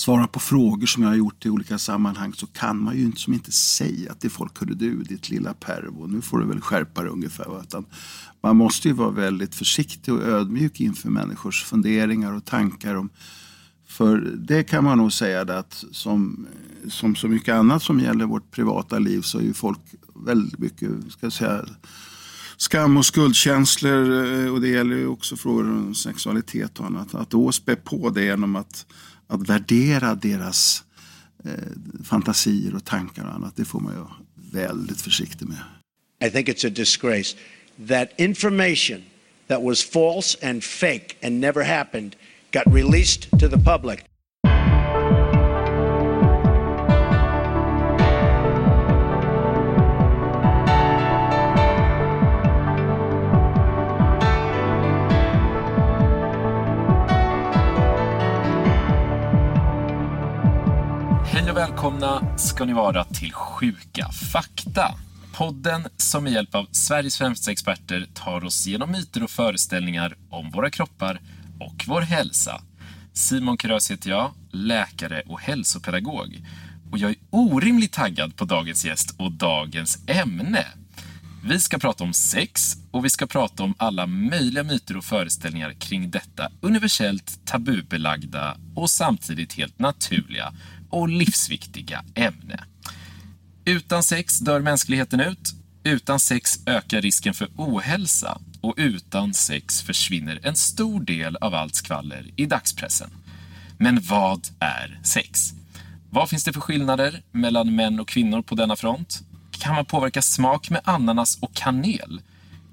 svarar på frågor som jag har gjort i olika sammanhang så kan man ju inte, som inte säga till folk, hörru du, ditt lilla pervo, nu får du väl skärpa dig ungefär. Utan man måste ju vara väldigt försiktig och ödmjuk inför människors funderingar och tankar om för det kan man nog säga att som, som så mycket annat som gäller vårt privata liv så är ju folk väldigt mycket, ska jag säga, skam och skuldkänslor eh, och det gäller ju också frågor om sexualitet och annat. Att då spä på det genom att, att värdera deras eh, fantasier och tankar och annat, det får man ju vara väldigt försiktig med. I think it's a disgrace that information that was false and fake and never happened got released to the public. Och välkomna ska ni vara till Sjuka fakta. Podden som med hjälp av Sveriges främsta experter tar oss genom myter och föreställningar om våra kroppar och vår hälsa. Simon Krös heter jag, läkare och hälsopedagog. Och jag är orimligt taggad på dagens gäst och dagens ämne. Vi ska prata om sex och vi ska prata om alla möjliga myter och föreställningar kring detta universellt tabubelagda och samtidigt helt naturliga och livsviktiga ämne. Utan sex dör mänskligheten ut. Utan sex ökar risken för ohälsa och utan sex försvinner en stor del av allt skvaller i dagspressen. Men vad är sex? Vad finns det för skillnader mellan män och kvinnor på denna front? Kan man påverka smak med ananas och kanel?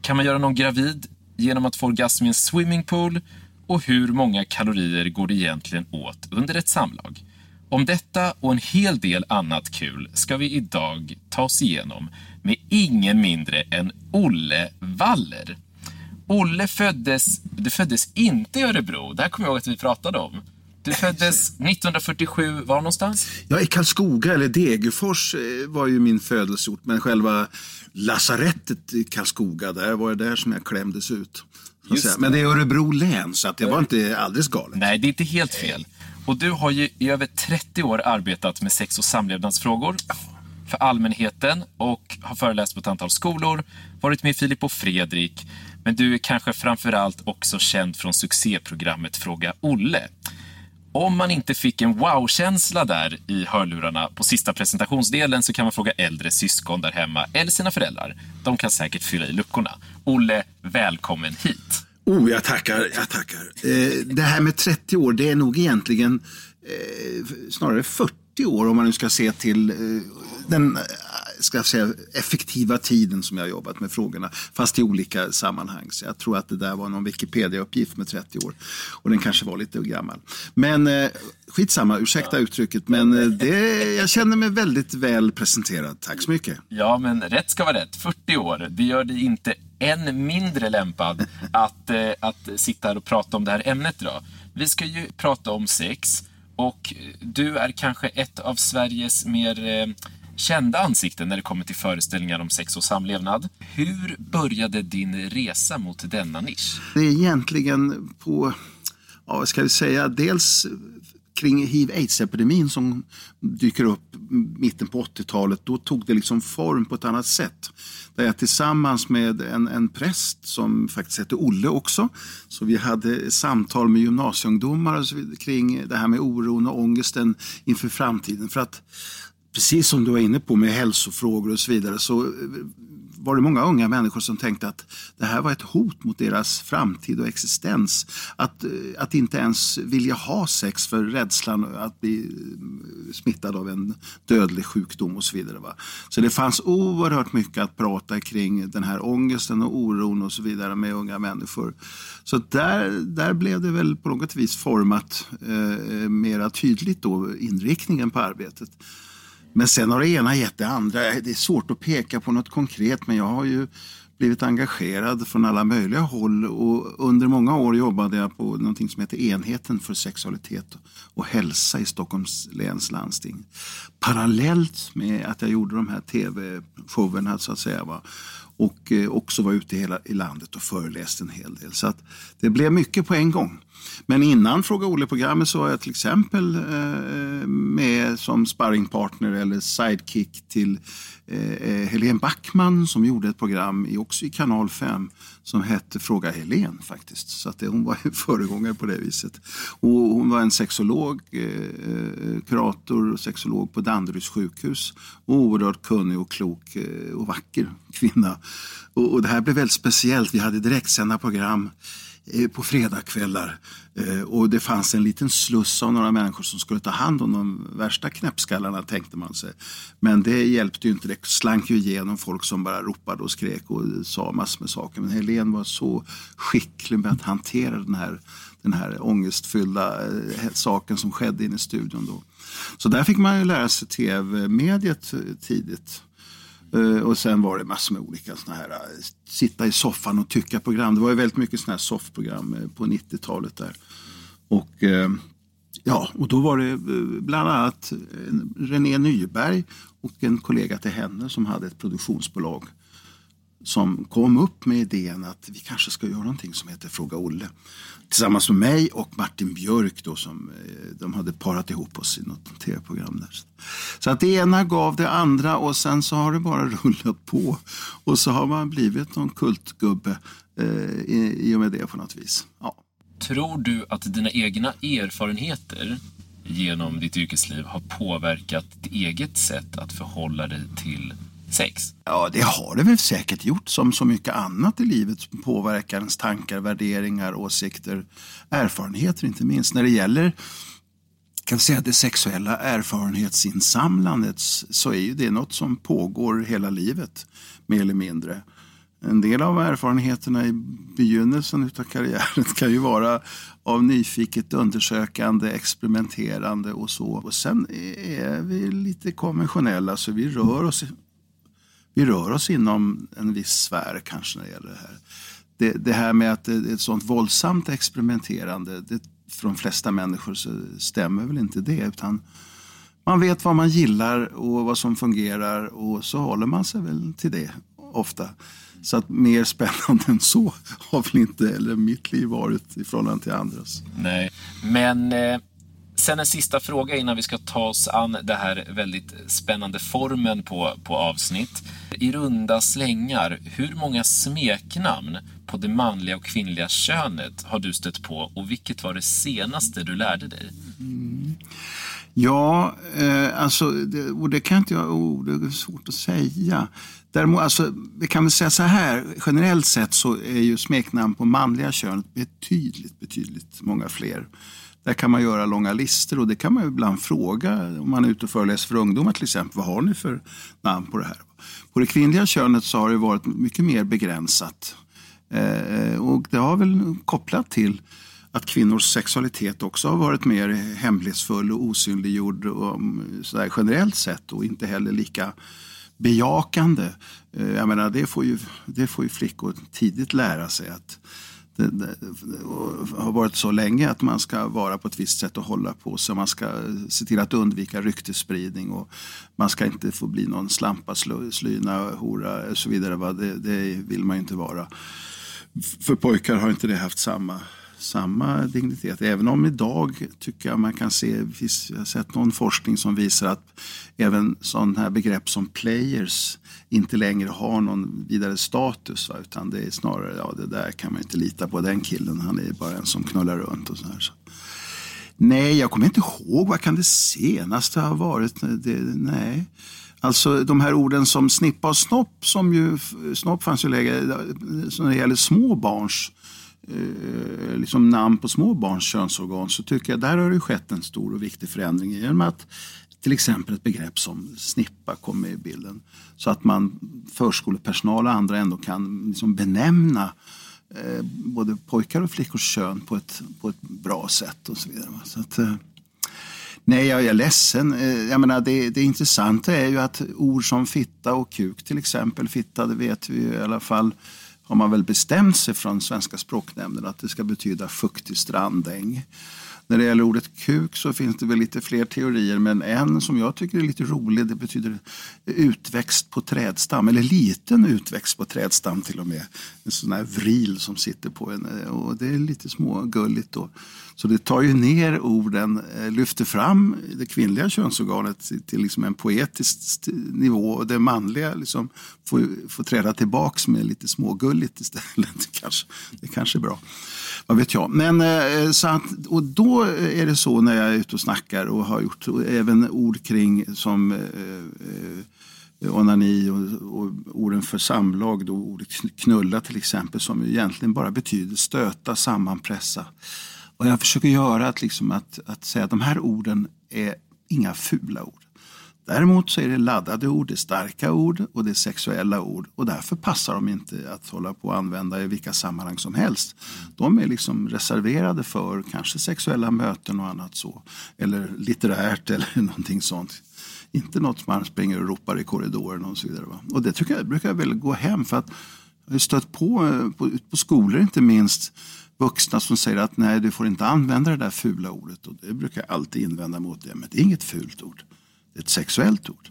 Kan man göra någon gravid genom att få orgasm i en swimmingpool? Och hur många kalorier går det egentligen åt under ett samlag? Om detta och en hel del annat kul ska vi idag ta oss igenom med ingen mindre än Olle Waller. Olle föddes, du föddes inte i Örebro, det här kommer jag ihåg att vi pratade om. Du föddes 1947, var någonstans? Ja, i Karlskoga eller Degerfors eh, var ju min födelseort, men själva lasarettet i Karlskoga, där var det där som jag klämdes ut. Det. Men det är Örebro län, så att det var inte alldeles galet. Nej, det är inte helt fel. Och du har ju i över 30 år arbetat med sex och samlevnadsfrågor för allmänheten och har föreläst på ett antal skolor, varit med i Filip och Fredrik, men du är kanske framförallt också känd från succéprogrammet Fråga Olle. Om man inte fick en wow-känsla där i hörlurarna på sista presentationsdelen så kan man fråga äldre syskon där hemma eller sina föräldrar. De kan säkert fylla i luckorna. Olle, välkommen hit. Oh, jag tackar. Jag tackar. Eh, det här med 30 år, det är nog egentligen eh, snarare 40 år om man nu ska se till eh, den ska säga, effektiva tiden som jag har jobbat med frågorna, fast i olika sammanhang. Så jag tror att det där var någon Wikipedia-uppgift med 30 år och den kanske var lite gammal. Men eh, skitsamma, ursäkta uttrycket, men eh, det, jag känner mig väldigt väl presenterad. Tack så mycket. Ja, men rätt ska vara rätt. 40 år, det gör dig inte än mindre lämpad att, eh, att sitta här och prata om det här ämnet idag. Vi ska ju prata om sex och du är kanske ett av Sveriges mer eh, kända ansikten när det kommer till föreställningar om sex och samlevnad. Hur började din resa mot denna nisch? Det är egentligen på, ja, vad ska vi säga, dels kring hiv-aids-epidemin som dyker upp mitten på 80-talet, då tog det liksom form på ett annat sätt. Där jag tillsammans med en, en präst som faktiskt hette Olle också, så vi hade samtal med gymnasieungdomar kring det här med oron och ångesten inför framtiden. För att precis som du var inne på med hälsofrågor och så vidare så eh, var det många unga människor som tänkte att det här var ett hot mot deras framtid och existens. Att, eh, att inte ens vilja ha sex för rädslan att bli mm, smittad av en dödlig sjukdom och så vidare. Va? Så det fanns oerhört mycket att prata kring den här ångesten och oron och så vidare med unga människor. Så där, där blev det väl på något vis format eh, mera tydligt då inriktningen på arbetet. Men sen har det ena gett det andra. Det är svårt att peka på något konkret men jag har ju blivit engagerad från alla möjliga håll och under många år jobbade jag på någonting som heter Enheten för sexualitet och hälsa i Stockholms läns landsting. Parallellt med att jag gjorde de här tv-showerna så att säga. Va? Och eh, också var ute i, hela, i landet och föreläste en hel del. Så att det blev mycket på en gång. Men innan Fråga Olle-programmet så var jag till exempel eh, som sparringpartner eller sidekick till eh, eh, Helene Backman som gjorde ett program i, också i kanal 5 som hette Fråga Helen faktiskt. Så att det, hon var en föregångare på det viset. Och hon var en sexolog, eh, eh kurator och sexolog på Danderyds sjukhus. Oerhört kunnig och klok eh, och vacker kvinna. Och, och det här blev väldigt speciellt. Vi hade direktsända program Eh, Eh, på fredagskvällar. Eh, och det fanns en liten sluss av några människor som skulle ta hand om de värsta knäppskallarna tänkte man sig. Men det hjälpte ju inte. Det slank ju igenom folk som bara ropade och skrek och sa massor med saker. Men Helen var så skicklig med att hantera den här, den här ångestfyllda eh, saken som skedde inne i studion då. Så där fick man ju lära sig tv-mediet tidigt. Eh, och sen var det massor med olika såna här eh, sitta i soffan och tycka program. Det var ju väldigt mycket såna här soffprogram eh, på 90-talet där. Och ja, och då var det bland annat René Nyberg och en kollega till henne som hade ett produktionsbolag som kom upp med idén att vi kanske ska göra någonting som heter Fråga Olle. Tillsammans med mig och Martin Björk då som eh, de hade parat ihop oss i något tv-program där. Så att det ena gav det andra och sen så har det bara rullat på. Och så har man blivit någon kultgubbe eh, i, i och med det på något vis. Ja. Tror du att dina egna erfarenheter genom ditt yrkesliv har påverkat ditt eget sätt att förhålla dig till sex? Ja, det har det väl säkert gjort som så mycket annat i livet som påverkar ens tankar, värderingar, åsikter, erfarenheter inte minst. När det gäller kan säga det sexuella erfarenhetsinsamlandet så är ju det något som pågår hela livet, mer eller mindre. En del av erfarenheterna i begynnelsen av karriären kan ju vara av nyfiket undersökande, experimenterande och så. Och sen är vi lite konventionella så vi rör oss vi rör oss inom en viss sfär kanske när det gäller det här. Det, det här med att det är ett sånt våldsamt experimenterande, det, för de flesta människor så stämmer väl inte det. Utan man vet vad man gillar och vad som fungerar och så håller man sig väl till det ofta. Så att mer spännande än så har väl inte eller mitt liv varit i förhållande till andras. Nej, men eh, Sen en sista fråga innan vi ska ta oss an det här väldigt spännande formen på, på avsnitt. I runda slängar, hur många smeknamn på det manliga och kvinnliga könet har du stött på och vilket var det senaste du lärde dig? Mm. Ja, eh, alltså, det, och det kan inte jag, oh, det är svårt att säga. Däremot, alltså, vi kan väl säga så här, generellt sett så är ju smeknamn på manliga könet betydligt, betydligt många fler. Där kan man göra långa listor och det kan man ibland fråga om man är ute och föreläser för ungdomar till exempel. Vad har ni för namn på det här? På det kvinnliga könet så har det varit mycket mer begränsat. Eh, och det har väl kopplat till att kvinnors sexualitet också har varit mer hemlighetsfull och osynliggjord och, sådär, generellt sett och inte heller lika bejakande. Eh, jag menar, det, får ju, det får ju flickor tidigt lära sig att det, det, har varit så länge att man ska vara på ett visst sätt och hålla på sig. Man ska se till att undvika ryktesspridning och man ska inte få bli någon slampa, slyna, hora och så vidare. Det, det vill man ju inte vara. För pojkar har inte det haft samma samma dignitet. Även om idag tycker jag man kan se, jag har sett någon forskning som visar att även sådana här begrepp som players inte längre har någon vidare status. Va? Utan det är snarare, ja det där kan man inte lita på den killen, han är bara en som knullar runt och sådär. Så. Nej, jag kommer inte ihåg, vad kan det senaste ha varit? Det, nej. Alltså de här orden som snippa och snopp, som ju, snopp fanns ju läge, eh, när det gäller små barns eh, liksom namn på små barns könsorgan så tycker jag där har det skett en stor och viktig förändring genom att till exempel ett begrepp som snippa kommer med i bilden. Så att man, förskolepersonal och andra ändå kan liksom benämna eh, både pojkar och flickors kön på ett, på ett bra sätt och så vidare. Så att, eh, nej, jag är ledsen. Eh, jag menar, det, det intressanta är ju att ord som fitta och kuk till exempel, fitta det vet vi ju i alla fall har man väl bestämt sig från Svenska språknämnden att det ska betyda fuktig strandäng. När det gäller ordet kuk så finns det väl lite fler teorier men en som jag tycker är lite rolig det betyder utväxt på trädstam eller liten utväxt på trädstam till och med. En sån här vril som sitter på en och det är lite smågulligt då. Så det tar ju ner orden, eh, lyfter fram det kvinnliga könsorganet till liksom en poetisk nivå och det manliga liksom får, får träda tillbaks med lite smågulligt istället. kanske, det kanske är bra. Vad vet jag. Men, eh, så att, och då är det så när jag är ute och snackar och har gjort även ord kring som eh, eh onani och, och orden för samlag, då ordet knulla till exempel som egentligen bara betyder stöta, sammanpressa. Och jag försöker göra att, liksom att, att säga att de här orden är inga fula ord. Däremot så är det laddade ord, det är starka ord och det är sexuella ord och därför passar de inte att hålla på och använda i vilka sammanhang som helst. De är liksom reserverade för kanske sexuella möten och annat så. Eller litterärt eller någonting sånt. Inte något man springer och ropar i korridoren och så vidare. Va? Och det tycker jag brukar väl gå hem för att jag har stött på, eh, på, på skolor inte minst vuxna som säger att nej du får inte använda det där fula ordet och det brukar jag alltid invända mot det. Men det är inget fult ord ett sexuellt ord.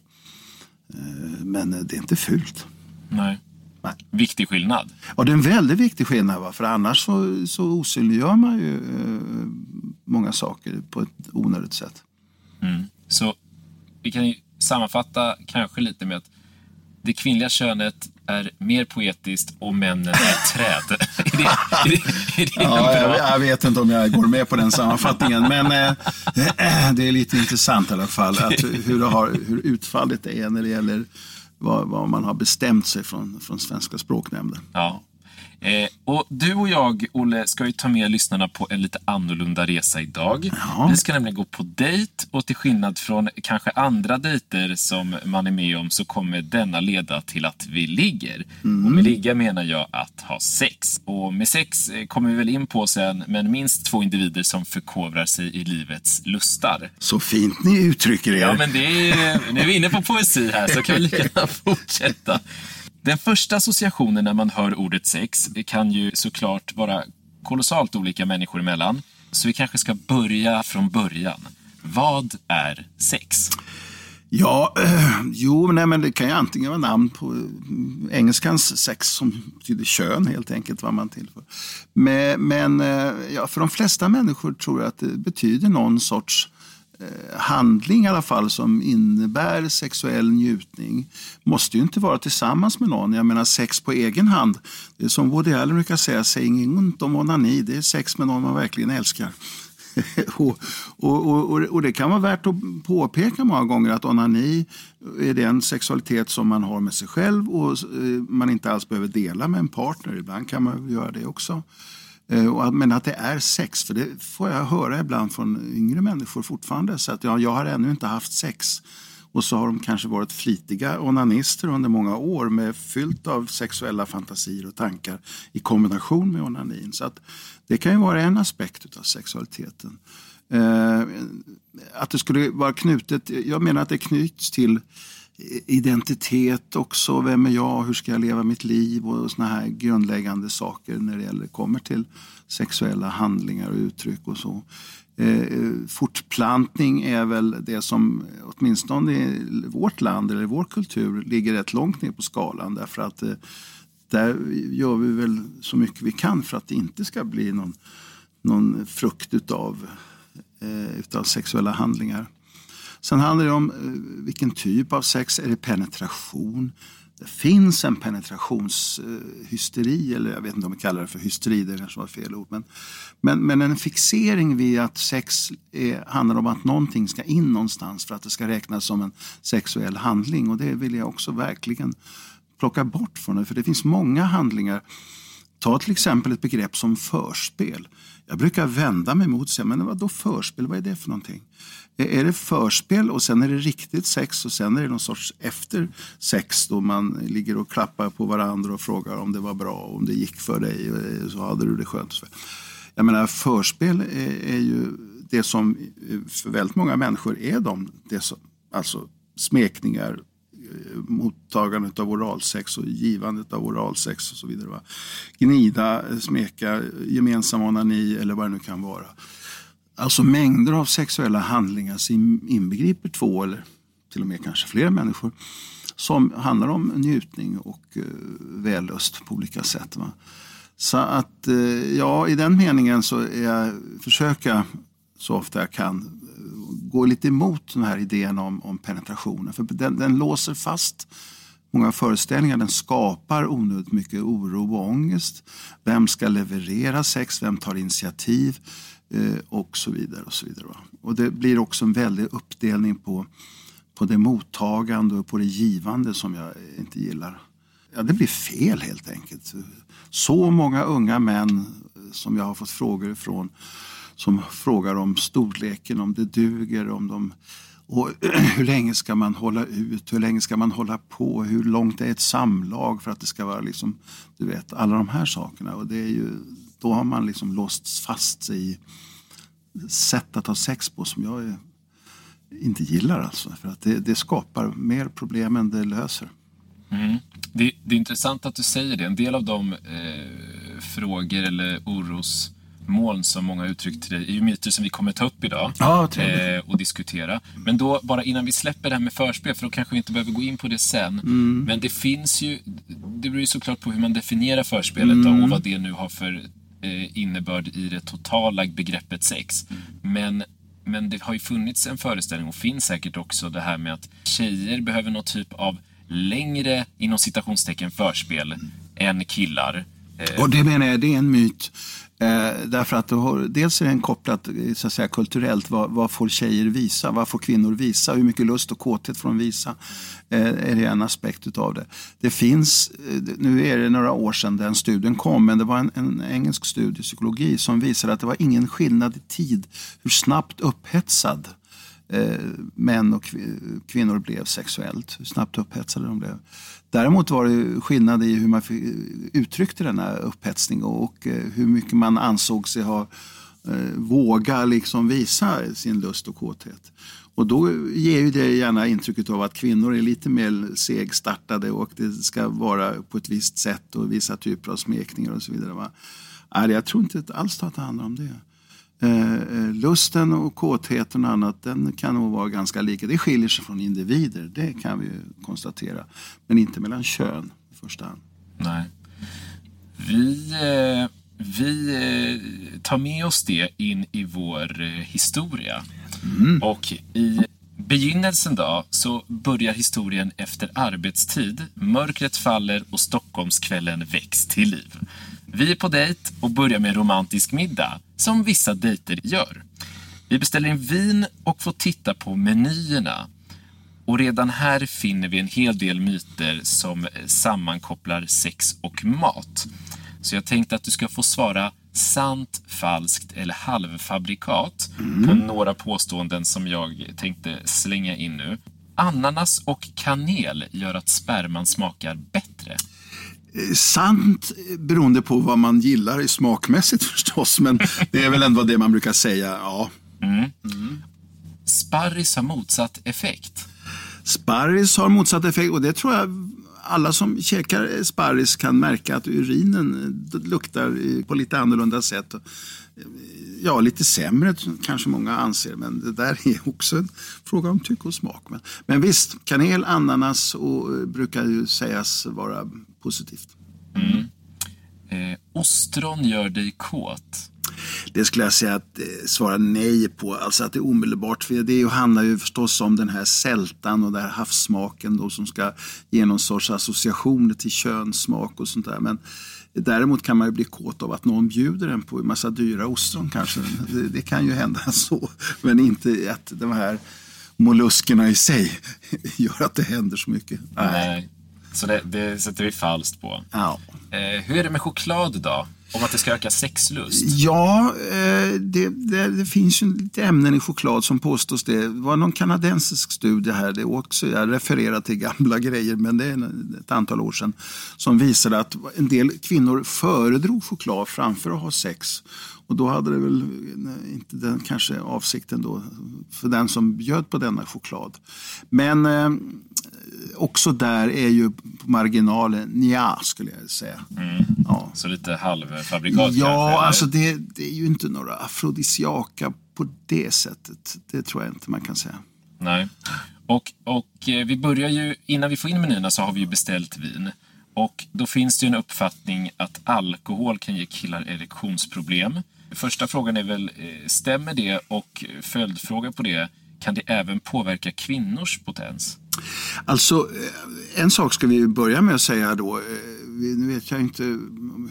Eh, men det är inte fult. Nej. Nej. Viktig skillnad. Ja, det är en väldigt viktig skillnad. Va? För annars så, så osynliggör man ju eh, många saker på ett onödigt sätt. Mm. Så vi kan ju sammanfatta kanske lite med att det kvinnliga könet är mer poetiskt och männen är träd. är det, är det, är det ja, jag, jag, vet inte om jag går med på den sammanfattningen, men eh, eh det är lite intressant i alla fall att hur, det har, hur utfallet är när det gäller vad, vad man har bestämt sig från, från Svenska språknämnden. Ja. Eh, och du och jag, Olle, ska ju ta med lyssnarna på en lite annorlunda resa idag. Ja. Vi ska nämligen gå på dejt och till skillnad från kanske andra dejter som man är med om så kommer denna leda till att vi ligger. Mm. Och med ligga menar jag att ha sex. Och med sex eh, kommer vi väl in på sen, men minst två individer som förkovrar sig i livets lustar. Så fint ni uttrycker er. Ja, men det är, nu är vi inne på poesi här så kan vi lika gärna fortsätta. Den första associationen när man hör ordet sex kan ju såklart vara kolossalt olika människor emellan. Så vi kanske ska börja från början. Vad är sex? Ja, eh, jo, nej, men det kan ju antingen vara namn på eh, engelskans sex som betyder kön helt enkelt. vad man tillför. Men, men eh, ja, för de flesta människor tror jag att det betyder någon sorts Eh, Eh, handling i alla fall som innebär sexuell njutning måste ju inte vara tillsammans med någon. Jag menar sex på egen hand. Det är som Woody Allen brukar säga, säg inget ont om onani. Det är sex med någon man verkligen älskar. och, och, och, och, det kan vara värt att påpeka många gånger att onani är den sexualitet som man har med sig själv och eh, man inte alls behöver dela med en partner. Ibland kan man göra det också. Eh, men att det är sex, för det får jag höra ibland från yngre människor fortfarande. Så att ja, jag har ännu inte haft sex. Och så har de kanske varit flitiga onanister under många år med fyllt av sexuella fantasier och tankar i kombination med onanin. Så att det kan ju vara en aspekt av sexualiteten. Eh, att det skulle vara knutet, jag menar att det knyts till identitet också. Vem är jag? Hur ska jag leva mitt liv? Och såna här grundläggande saker när det gäller, kommer till sexuella handlingar och uttryck och så. Eh, fortplantning är väl det som åtminstone i vårt land eller i vår kultur ligger rätt långt ner på skalan därför att eh, där gör vi väl så mycket vi kan för att det inte ska bli någon, någon frukt utav, eh, utav sexuella handlingar. Sen handlar det om eh, vilken typ av sex. Är det penetration? Det finns en penetrationshysteri, eh, eller jag vet inte om vi kallar det för hysteri, det kanske var fel ord. Men, men, men en fixering vid att sex är, handlar om att någonting ska in någonstans för att det ska räknas som en sexuell handling. Och det vill jag också verkligen plocka bort från det, för det finns många handlingar. Ta till exempel ett begrepp som förspel. Jag brukar vända mig mot och säga, men vad då förspel, vad är det för någonting? Eh, är det förspel och sen är det riktigt sex och sen är det någon sorts efter sex då man ligger och klappar på varandra och frågar om det var bra, om det gick för dig, eh, så hade du det skönt. Jag menar förspel är, är ju det som för väldigt många människor är de, det som, alltså smekningar, mottagandet av oralsex och givandet av oralsex och så vidare. Va? Gnida, smeka, gemensam onani eller vad det nu kan vara. Alltså mängder av sexuella handlingar som inbegriper två eller till och med kanske fler människor som handlar om njutning och eh, vällust på olika sätt. Va? Så att eh, ja, i den meningen så är jag, försöker jag så ofta jag kan går lite emot den här idén om, om penetrationen. För den, den låser fast många föreställningar. Den skapar onödigt mycket oro och ångest. Vem ska leverera sex? Vem tar initiativ? Eh, och så vidare. Och så vidare. Och det blir också en väldig uppdelning på, på det mottagande och på det givande som jag inte gillar. Ja, det blir fel helt enkelt. Så många unga män som jag har fått frågor ifrån som frågar om storleken, om det duger, om de och hur länge ska man hålla ut? Hur länge ska man hålla på? Hur långt är ett samlag för att det ska vara liksom, du vet, alla de här sakerna. Och det är ju, då har man liksom låst fast sig i sätt att ha sex på som jag inte gillar. Alltså, för att det, det skapar mer problem än det löser. Mm. Det, det, är intressant att du säger det. En del av de eh, frågor eller oros moln som många uttryckte det är ju myter som vi kommer ta upp idag ja, eh, och diskutera. Men då, bara innan vi släpper det här med förspel, för då kanske vi inte behöver gå in på det sen. Mm. Men det finns ju, det beror ju såklart på hur man definierar förspelet mm. då, och vad det nu har för eh, innebörd i det totala begreppet sex. Mm. Men men det har ju funnits en föreställning och finns säkert också det här med att tjejer behöver någon typ av längre, inom citationstecken, förspel än killar. Eh, och det menar jag, det är en myt. Eh, därför att har, dels är den kopplad så att säga, kulturellt. Vad, vad får tjejer visa? Vad får kvinnor visa? Hur mycket lust och kåthet får de visa? Eh, är det en aspekt av det. Det finns, eh, nu är det några år sedan den studien kom, men det var en, en engelsk studie i psykologi som visade att det var ingen skillnad i tid hur snabbt upphetsad eh, män och kvinnor blev sexuellt. Hur snabbt upphetsade de blev. Däremot var det skillnad i hur man uttryckte denna upphetsning och eh, hur mycket man ansåg sig ha eh, våga liksom visa sin lust och kåthet. Och då ger ju det gärna intrycket av att kvinnor är lite mer segstartade och det ska vara på ett visst sätt och vissa typer av smekningar och så vidare. Va? Nej, jag tror inte alls att det handlar om det. Eh, eh, lusten och kåtheten och annat den kan nog vara ganska lika. Det skiljer sig från individer, det kan vi konstatera. Men inte mellan kön i första hand. Nej. Vi, eh, vi tar med oss det in i vår historia. Mm. Och i begynnelsen då så börjar historien efter arbetstid. Mörkret faller och Stockholmskvällen väcks till liv. Vi är på dejt och börjar med en romantisk middag, som vissa dejter gör. Vi beställer in vin och får titta på menyerna. Och redan här finner vi en hel del myter som sammankopplar sex och mat. Så jag tänkte att du ska få svara sant, falskt eller halvfabrikat mm. på några påståenden som jag tänkte slänga in nu. Ananas och kanel gör att sperman smakar bättre. Eh, sant beroende på vad man gillar smakmässigt förstås, men det är väl ändå det man brukar säga. Ja. Mm. Mm. Sparris har motsatt effekt. Sparris har motsatt effekt och det tror jag alla som käkar sparris kan märka att urinen luktar på lite annorlunda sätt. Ja, lite sämre kanske många anser, men det där är också en fråga om tycke och smak. Men, men visst, kanel, ananas och, brukar ju sägas vara positivt. Mm. Eh, ostron gör dig kåt. Det skulle jag säga att eh, svara nej på. Alltså att det är omedelbart. För det handlar ju förstås om den här sältan och den här havssmaken då, som ska ge någon sorts associationer till könssmak och sånt där. Men däremot kan man ju bli kåt av att någon bjuder en på en massa dyra ostron kanske. Det, det kan ju hända så. Men inte att de här molluskerna i sig gör att det händer så mycket. Nej. nej. Så det, det sätter vi falskt på. Ja. Eh, hur är det med choklad då? Om att det ska öka sexlust? Ja, eh, det, det, det, finns ju lite ämnen i choklad som påstås det. Det var någon kanadensisk studie här, det också, jag refererar till gamla grejer, men det är ett antal år sedan, som visade att en del kvinnor föredrog choklad framför att ha sex. Och då hade det väl inte den kanske avsikten då för den som bjöd på denna choklad. Men eh, också där är ju marginalen ja skulle jag säga. Mm. Ja. Så lite halvfabrikat Ja, kanske, alltså det, det, är ju inte några afrodisiaka på det sättet, det tror jag inte man kan säga. Nej. Och, och eh, vi börjar ju, innan vi får in menyerna så har vi ju beställt vin. Och då finns det ju en uppfattning att alkohol kan ge killar erektionsproblem. Första frågan är väl, eh, stämmer det? Och följdfråga på det, kan det även påverka kvinnors potens? Alltså, eh, en sak ska vi börja med att säga då. Eh, nu vet jag inte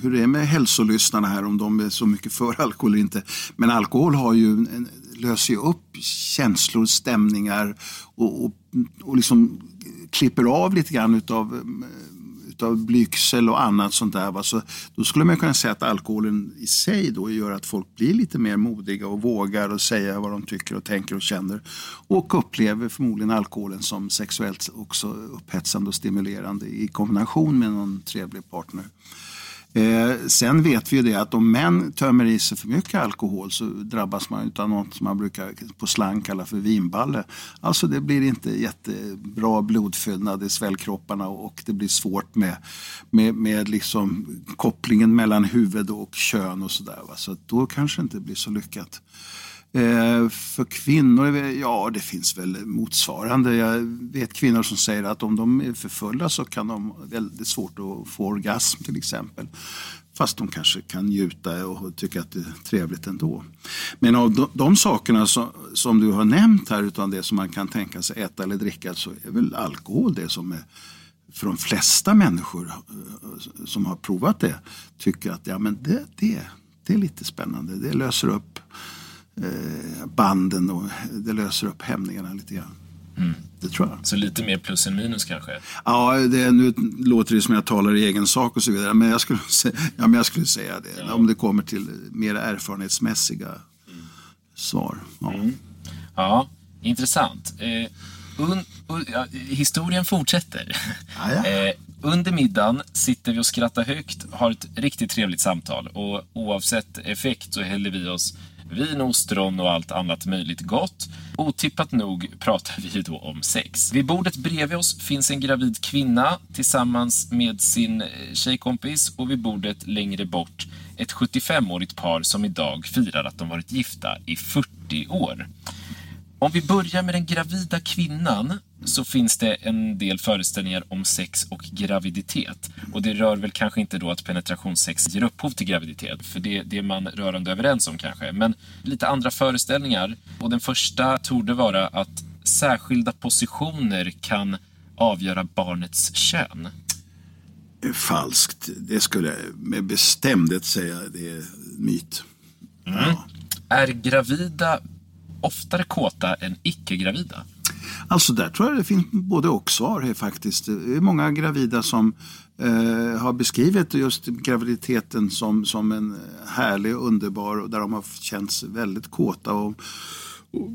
hur det är med hälsolyssnarna här, om de är så mycket för alkohol eller inte. Men alkohol har ju en, löser ju upp känslor, stämningar och, och, och liksom klipper av lite grann utav eh, Typ utav blygsel och annat sånt där. Va? Så då skulle man kunna säga att alkoholen i sig då gör att folk blir lite mer modiga och vågar och säga vad de tycker och tänker och känner. Och upplever förmodligen alkoholen som sexuellt också upphetsande och stimulerande i kombination med någon trevlig partner. Eh, sen vet vi ju det att om män tömmer i sig för mycket alkohol så drabbas man av något som man brukar på slang kalla för vinballe. Alltså det blir inte jättebra blodfyllnad i svällkropparna och det blir svårt med, med, med liksom kopplingen mellan huvud och kön och sådär. Så då kanske det inte blir så lyckat. Eh, för kvinnor, ja det finns väl motsvarande. Jag vet kvinnor som säger att om de är för fulla så kan de ha väldigt svårt att få orgasm till exempel. Fast de kanske kan njuta och tycka att det är trevligt ändå. Men av de, de sakerna som, som, du har nämnt här, utan det som man kan tänka sig äta eller dricka, så är väl alkohol det som är för de flesta människor eh, som har provat det tycker att ja, men det, det, det är lite spännande. Det löser upp banden och det löser upp hämningarna lite grann. Mm. Det tror jag. Så lite mer plus än minus kanske? Ja, det, nu låter det som jag talar i egen sak och så vidare. Men jag skulle, säga, ja, men jag skulle säga det. Ja. Om det kommer till mer erfarenhetsmässiga mm. svar. Ja. Mm. ja, intressant. Eh, un, un, ja, historien fortsätter. eh, under middagen sitter vi och skrattar högt, har ett riktigt trevligt samtal och oavsett effekt så häller vi oss vin, ostron och allt annat möjligt gott. Otippat nog pratar vi då om sex. Vid bordet bredvid oss finns en gravid kvinna tillsammans med sin eh, tjejkompis och vid bordet längre bort ett 75-årigt par som idag firar att de varit gifta i 40 år. Om vi börjar med den gravida kvinnan så finns det en del föreställningar om sex och graviditet. Och det rör väl kanske inte då att penetrationssex ger upphov till graviditet, för det, det är man rörande överens om kanske. Men lite andra föreställningar. Och den första torde vara att särskilda positioner kan avgöra barnets kön. Falskt. Det skulle jag med bestämdhet säga det är myt. Mm. Ja. Är gravida oftare kåta än icke-gravida? Alltså där tror jag det finns både och svar faktiskt. Det är många gravida som eh, har beskrivit just graviditeten som, som en härlig och underbar och där de har känts väldigt kåta. Och,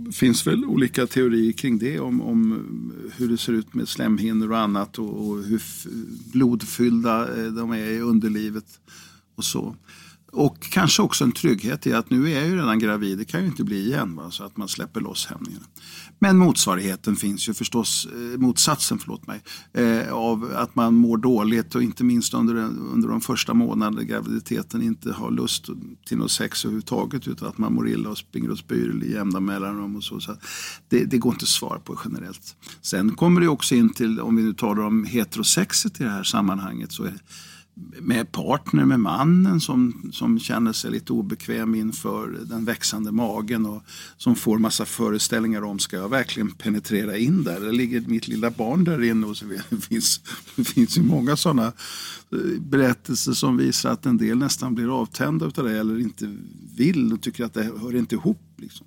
det finns väl olika teorier kring det om, om hur det ser ut med slemhinnor och annat och, och hur blodfyllda eh, de är i underlivet och så. Och kanske också en trygghet i att nu är jag ju redan gravid, det kan ju inte bli igen. Va? Så att man släpper loss hämningarna. Men motsvarigheten finns ju förstås, eh, motsatsen förlåt mig, eh, av att man mår dåligt och inte minst under, under de första månaderna graviditeten inte har lust till något sex överhuvudtaget utan att man mår illa och springer och spyr i jämna mellanrum och så. så det, det, går inte att svara på generellt. Sen kommer det också in till, om vi nu talar om heterosexet i det här sammanhanget, så är med partner, med mannen som, som känner sig lite obekväm inför den växande magen och som får massa föreställningar om, ska jag verkligen penetrera in där? Det ligger mitt lilla barn där inne? Och så det, finns, det finns ju många sådana eh, berättelser som visar att en del nästan blir avtända av det eller inte vill och tycker att det hör inte ihop. Liksom.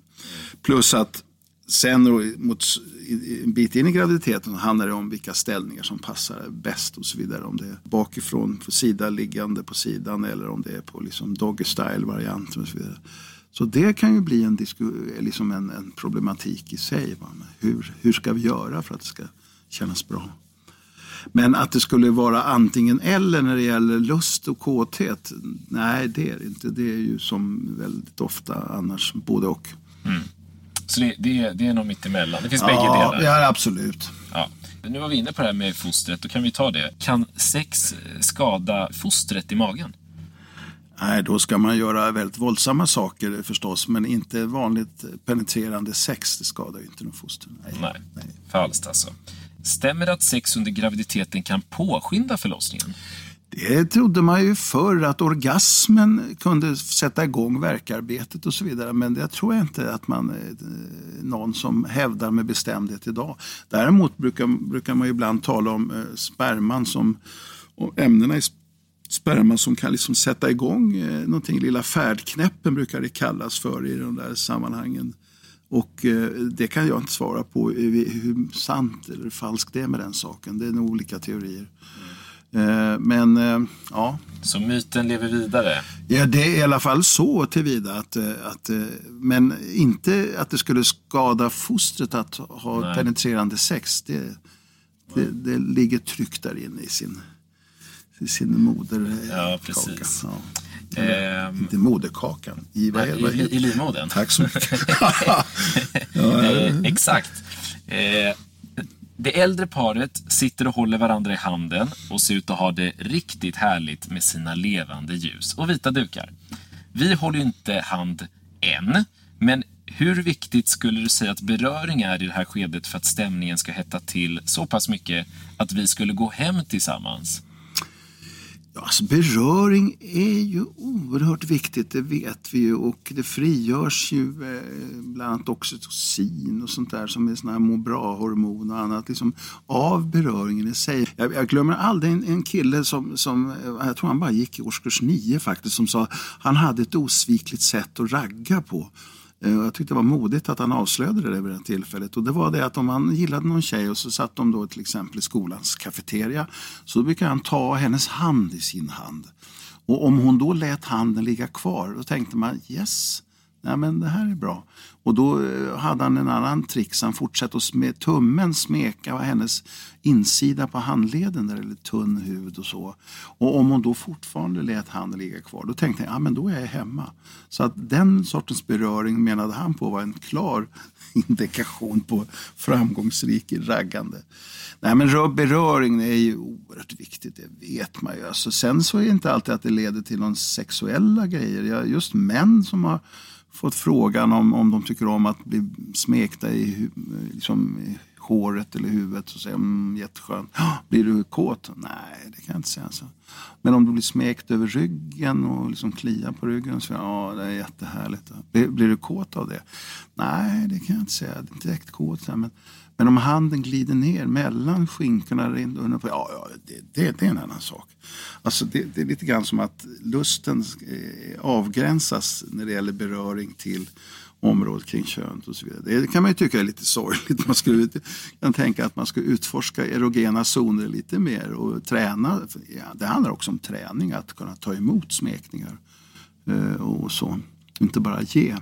Plus att sen mot, en bit in i graviditeten handlar det om vilka ställningar som passar bäst och så vidare. Om det är bakifrån, på sida, liggande på sidan eller om det är på liksom doggy style varianten och så vidare. Så det kan ju bli en, liksom en, en problematik i sig. Hur, hur ska vi göra för att det ska kännas bra? Men att det skulle vara antingen eller när det gäller lust och kåthet, nej det är det inte. Det är ju som väldigt ofta annars både och. Mm. Så det, det, det är nog mittemellan. Det finns ja, bägge delar. Ja, absolut. Ja. Nu var vi inne på det här med fostret, då kan vi ta det. Kan sex skada fostret i magen? Nej, då ska man göra väldigt våldsamma saker förstås, men inte vanligt penetrerande sex. Det skadar ju inte någon foster. Nej, Nej. Nej. falskt alltså. Stämmer det att sex under graviditeten kan påskynda förlossningen? Det trodde man ju förr, att orgasmen kunde sätta igång verkarbetet och så vidare. Men det tror jag inte att man eh, någon som hävdar med bestämdhet idag. Däremot brukar, brukar man ibland tala om eh, sperman som, och ämnena i sperman som kan liksom sätta igång eh, någonting. Lilla färdknäppen brukar det kallas för i de där sammanhangen. Och eh, det kan jag inte svara på eh, hur sant eller falskt det är med den saken. Det är nog olika teorier. Mm. Men ja. Så myten lever vidare? Ja, det är i alla fall så tillvida att, att men inte att det skulle skada fostret att ha Nej. penetrerande sex. Det, det, det ligger tryggt där inne i sin i sin moderkaka. Ja, precis. Ja. Eh, inte moderkakan, i, vad vad i, i livmodern. Tack så mycket. ja, eh, exakt. Eh, det äldre paret sitter och håller varandra i handen och ser ut att ha det riktigt härligt med sina levande ljus och vita dukar. Vi håller ju inte hand än, men hur viktigt skulle du säga att beröring är i det här skedet för att stämningen ska hetta till så pass mycket att vi skulle gå hem tillsammans? Ja, alltså beröring är ju oerhört viktigt, det vet vi ju. Och det frigörs ju eh, bland annat oxytocin och sånt där som är såna här må bra-hormon och annat liksom, av beröringen i sig. Jag, jag glömmer aldrig en, en, kille som, som, eh, jag tror han bara gick i årskurs nio faktiskt, som sa han hade ett osvikligt sätt att ragga på. Eh, jag tyckte det var modigt att han avslöjade det vid det tillfället. Och det var det att om han gillade någon tjej och så satt de då till exempel i skolans kafeteria så brukade han ta hennes hand i sin hand. Och om hon då lät handen ligga kvar då tänkte man yes, nej men det här är bra. Och då eh, hade han en annan trick. Han fortsatte att med tummen smeka hennes insida på handleden där det är tunn hud och så. Och om hon då fortfarande lät handen ligga kvar, då tänkte jag, ja men då är jag hemma. Så att den sortens beröring menade han på var en klar indikation på framgångsrik raggande. Nej men beröring är ju oerhört viktigt, det vet man ju. Alltså, sen så är det inte alltid att det leder till någon sexuella grejer. Just män som har fått frågan om, om de tycker om att bli smekta i, liksom, i håret eller huvudet. Så säger mm, jätteskönt. Blir du kåt? Nej, det kan jag inte säga. Så. Men om du blir smekt över ryggen och liksom kliar på ryggen så ja, det är jättehärligt. Blir, blir du kåt av det? Nej, det kan jag inte säga. Det är inte direkt kåt. Men, men om handen glider ner mellan skinkorna, ja, ja det, det, det, är en annan sak. Alltså det, det, är lite grann som att lusten eh, avgränsas när det gäller beröring till området kring könet och så vidare. Det kan man ju tycka är lite sorgligt. Man skulle kan tänka att man ska utforska erogena zoner lite mer och träna. Ja, det handlar också om träning, att kunna ta emot smekningar eh, och så. Inte bara ge.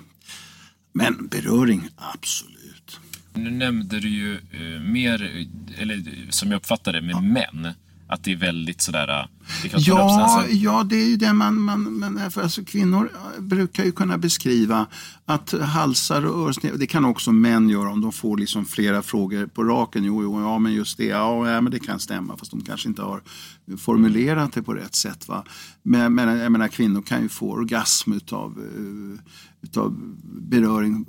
Men beröring, absolut. Nu nämnde du ju eh, mer, eller som jag uppfattar det, med ja. män. Att det är väldigt sådär... Det ja, ja, det är ju det man... man, man för alltså, kvinnor brukar ju kunna beskriva att halsar och örsnäbb, det kan också män göra om de får liksom flera frågor på raken. Jo, jo, ja, men just det, ja, ja, men det kan stämma, fast de kanske inte har formulerat det på rätt sätt. Va? Men, men jag menar, kvinnor kan ju få orgasm utav, utav beröring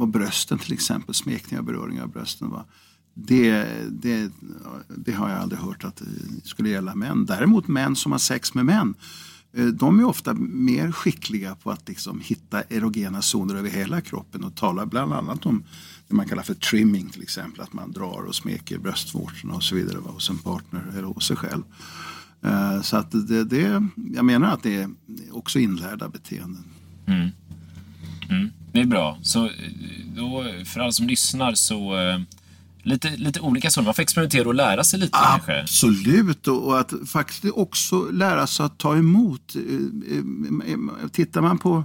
av brösten till exempel, smekning av beröring av brösten. Va? Det, det, det, har jag aldrig hört att det skulle gälla män. Däremot män som har sex med män, eh, de är ofta mer skickliga på att liksom hitta erogena zoner över hela kroppen och talar bland annat om det man kallar för trimming till exempel. Att man drar och smeker bröstvårtorna och så vidare va, hos en partner eller hos sig själv. Eh, så att det, det, jag menar att det är också inlärda beteenden. Mm. Mm. Det är bra. Så eh, då, för alla som lyssnar så lite, lite olika sådana. Man får experimentera och lära sig lite Absolut, kanske. och att faktiskt också lära sig att ta emot. Eh, eh, tittar man på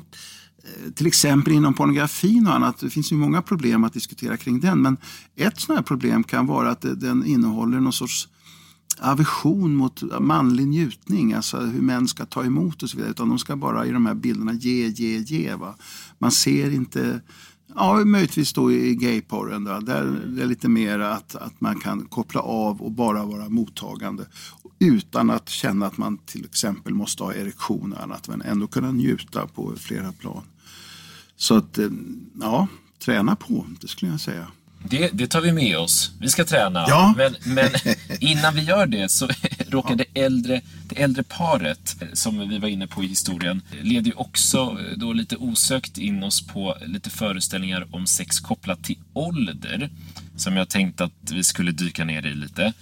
eh, till exempel inom pornografin och annat, det finns ju många problem att diskutera kring den. Men ett sådant här problem kan vara att den innehåller någon sorts aversion mot manlig njutning, alltså hur män ska ta emot och så vidare. Utan de ska bara i de här bilderna ge, ge, ge. Va? Man ser inte Ja, möjligtvis då i gayporren. Där Där är lite mer att, att man kan koppla av och bara vara mottagande. utan att känna att man till exempel måste ha erektion och annat men ändå kunna njuta på flera plan. Så att, eh, ja, träna på, det skulle jag säga. Det, det, tar vi med oss. Vi ska träna. Ja. Men, men innan vi gör det så råkar det äldre, det äldre paret, som vi var inne på i historien, leder ju också eh, då lite osökt in oss på lite föreställningar om sex kopplat till ålder. Som jag tänkte att vi skulle dyka ner i lite.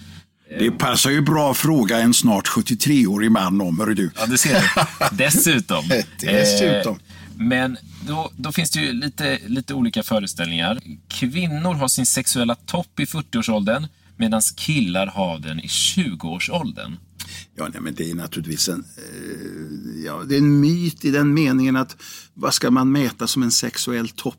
Det passar ju bra att fråga en snart 73-årig man om, hör du. Ja, det ser. Dessutom. Dessutom. Eh, men då, då, finns det ju lite, lite olika föreställningar. Kvinnor har sin sexuella topp i 40-årsåldern medan killar har den i 20-årsåldern. Ja, nej, men det är naturligtvis en, eh, ja, det är en myt i den meningen att vad ska man mäta som en sexuell topp?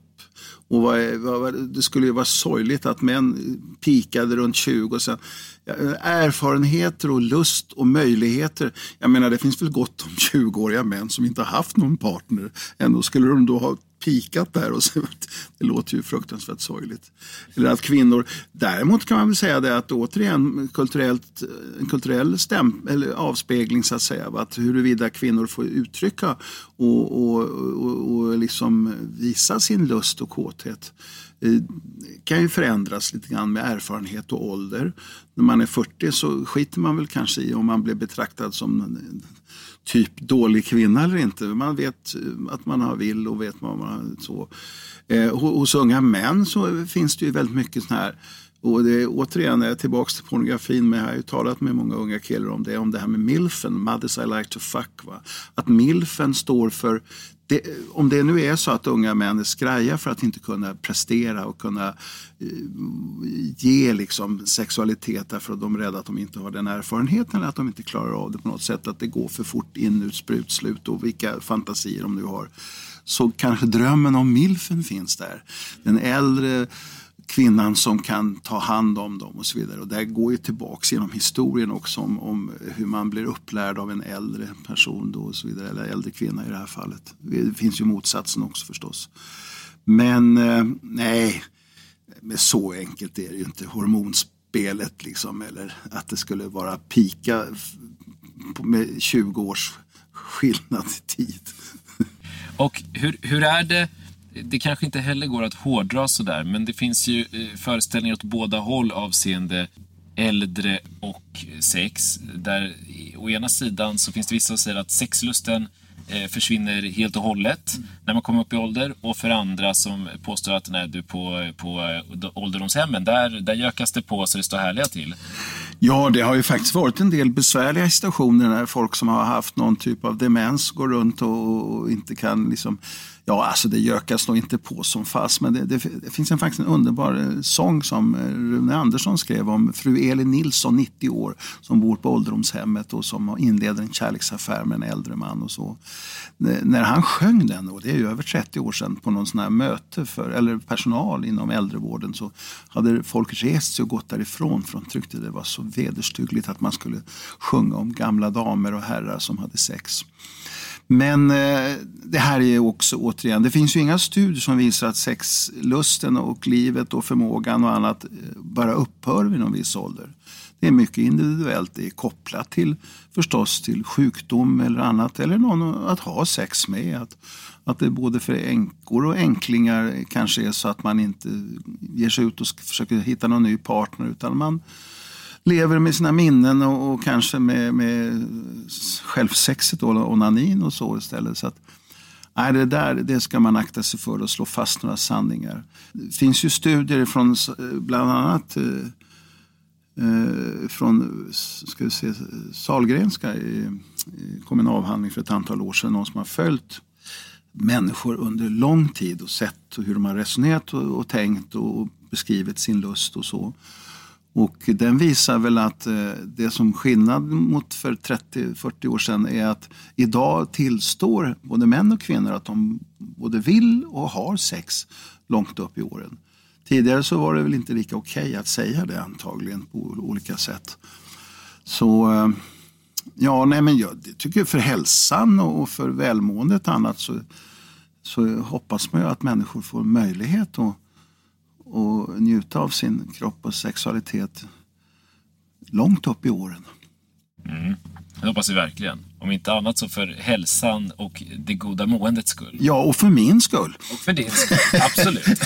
Och vad, vad, det skulle ju vara sorgligt att män pikade runt 20 och sen ja, erfarenheter och lust och möjligheter. Jag menar det finns väl gott om 20-åriga män som inte har haft någon partner. Ändå skulle de då ha pikat där. Och så, det låter ju fruktansvärt sorgligt. Eller att kvinnor, däremot kan man väl säga det att återigen kulturellt, en kulturell stäm, eller avspegling så att säga. Att huruvida kvinnor får uttrycka och, och, och, och liksom visa sin lust och kåthet eh, kan ju förändras lite grann med erfarenhet och ålder. När man är 40 så skiter man väl kanske i om man blir betraktad som typ dålig kvinna eller inte. Man vet att man har vill och vet vad man har så. Eh, hos unga män så finns det ju väldigt mycket sån här och det är återigen är tillbaka till pornografin, men jag har ju talat med många unga killar om det, om det här med milfen, mothers I like to fuck. Va? Att milfen står för det, om det nu är så att unga män är skraja för att inte kunna prestera och kunna eh, ge liksom sexualitet därför att de är rädda att de inte har den erfarenheten eller att de inte klarar av det på något sätt. Att det går för fort in, ut, sprut, slut och vilka fantasier de nu har. Så kanske drömmen om milfen finns där. Den äldre kvinnan som kan ta hand om dem och så vidare. Och det går ju tillbaks genom historien också om, om, hur man blir upplärd av en äldre person då och så vidare, eller äldre kvinna i det här fallet. Det finns ju motsatsen också förstås. Men eh, nej, men så enkelt är det ju inte. Hormonspelet liksom, eller att det skulle vara pika med 20 års skillnad i tid. Och hur, hur är det det kanske inte heller går att hårdra sådär, men det finns ju eh, föreställningar åt båda håll avseende äldre och sex. Där eh, å ena sidan så finns det vissa som säger att sexlusten eh, försvinner helt och hållet mm. när man kommer upp i ålder. Och för andra som påstår att när du på, på ålderdomshemmen, där, där gökas det på så det står härliga till. Ja, det har ju faktiskt varit en del besvärliga situationer när folk som har haft någon typ av demens går runt och, och inte kan liksom Ja, alltså det gökas nog inte på som fast, men det, det, det finns en, faktiskt en underbar eh, sång som eh, Rune Andersson skrev om fru Elin Nilsson, 90 år, som bor på ålderdomshemmet och som inleder en kärleksaffär med en äldre man. och så. När han sjöng den, och det är ju över 30 år sedan, på någon sån här möte för eller personal inom äldrevården så hade folk rest sig och gått därifrån för de tyckte det var så vederstyggligt att man skulle sjunga om gamla damer och herrar som hade sex. Men eh, det här är också återigen, det finns ju inga studier som visar att sexlusten och livet och förmågan och annat eh, bara upphör vid någon viss ålder. Det är mycket individuellt, det är kopplat till förstås till sjukdom eller annat eller någon att ha sex med. Att, att det både för änkor och änklingar kanske är så att man inte ger sig ut och försöker hitta någon ny partner utan man lever med sina minnen och, och kanske med, med självsexet och onanin och så istället. Så att, nej, det där det ska man akta sig för att slå fast några sanningar. Det finns ju studier från bland annat eh, eh från ska vi se, Salgrenska i, kom en avhandling för ett antal år sedan. Någon som har följt människor under lång tid och sett hur de har resonerat och, och tänkt och beskrivit sin lust och så. Och den visar väl att eh, det som skillnad mot för 30-40 år sedan är att idag tillstår både män och kvinnor att de både vill och har sex långt upp i åren. Tidigare så var det väl inte lika okej okay att säga det antagligen på olika sätt. Så eh, ja, nej men jag tycker för hälsan och för välmåendet och annat så, så hoppas man ju att människor får möjlighet att och njuta av sin kropp och sexualitet långt upp i åren. Det hoppas vi verkligen. Om inte annat så för hälsan och det goda måendets skull. Ja, och för min skull. Och för din skull, absolut.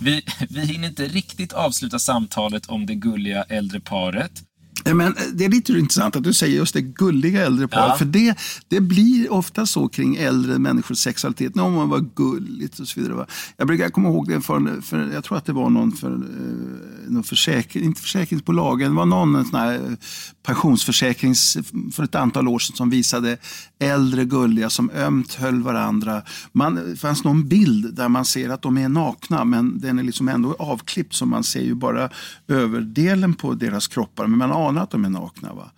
vi, vi hinner inte riktigt avsluta samtalet om det gulliga äldre paret. Men eh, det är lite intressant att du säger just det gulliga äldre paret. Ja. För det, det blir ofta så kring äldre människors sexualitet. När man var gulligt och så vidare. Jag brukar komma ihåg det för, för jag tror att det var någon för, eh, någon försäkring, inte försäkringsbolagen, det var någon sån här eh, pensionsförsäkrings för ett antal år sedan som visade äldre gulliga som ömt höll varandra. Man, det fanns någon bild där man ser att de är nakna men den är liksom ändå avklippt så man ser ju bara överdelen på deras kroppar men man anar att de är nakna. Va?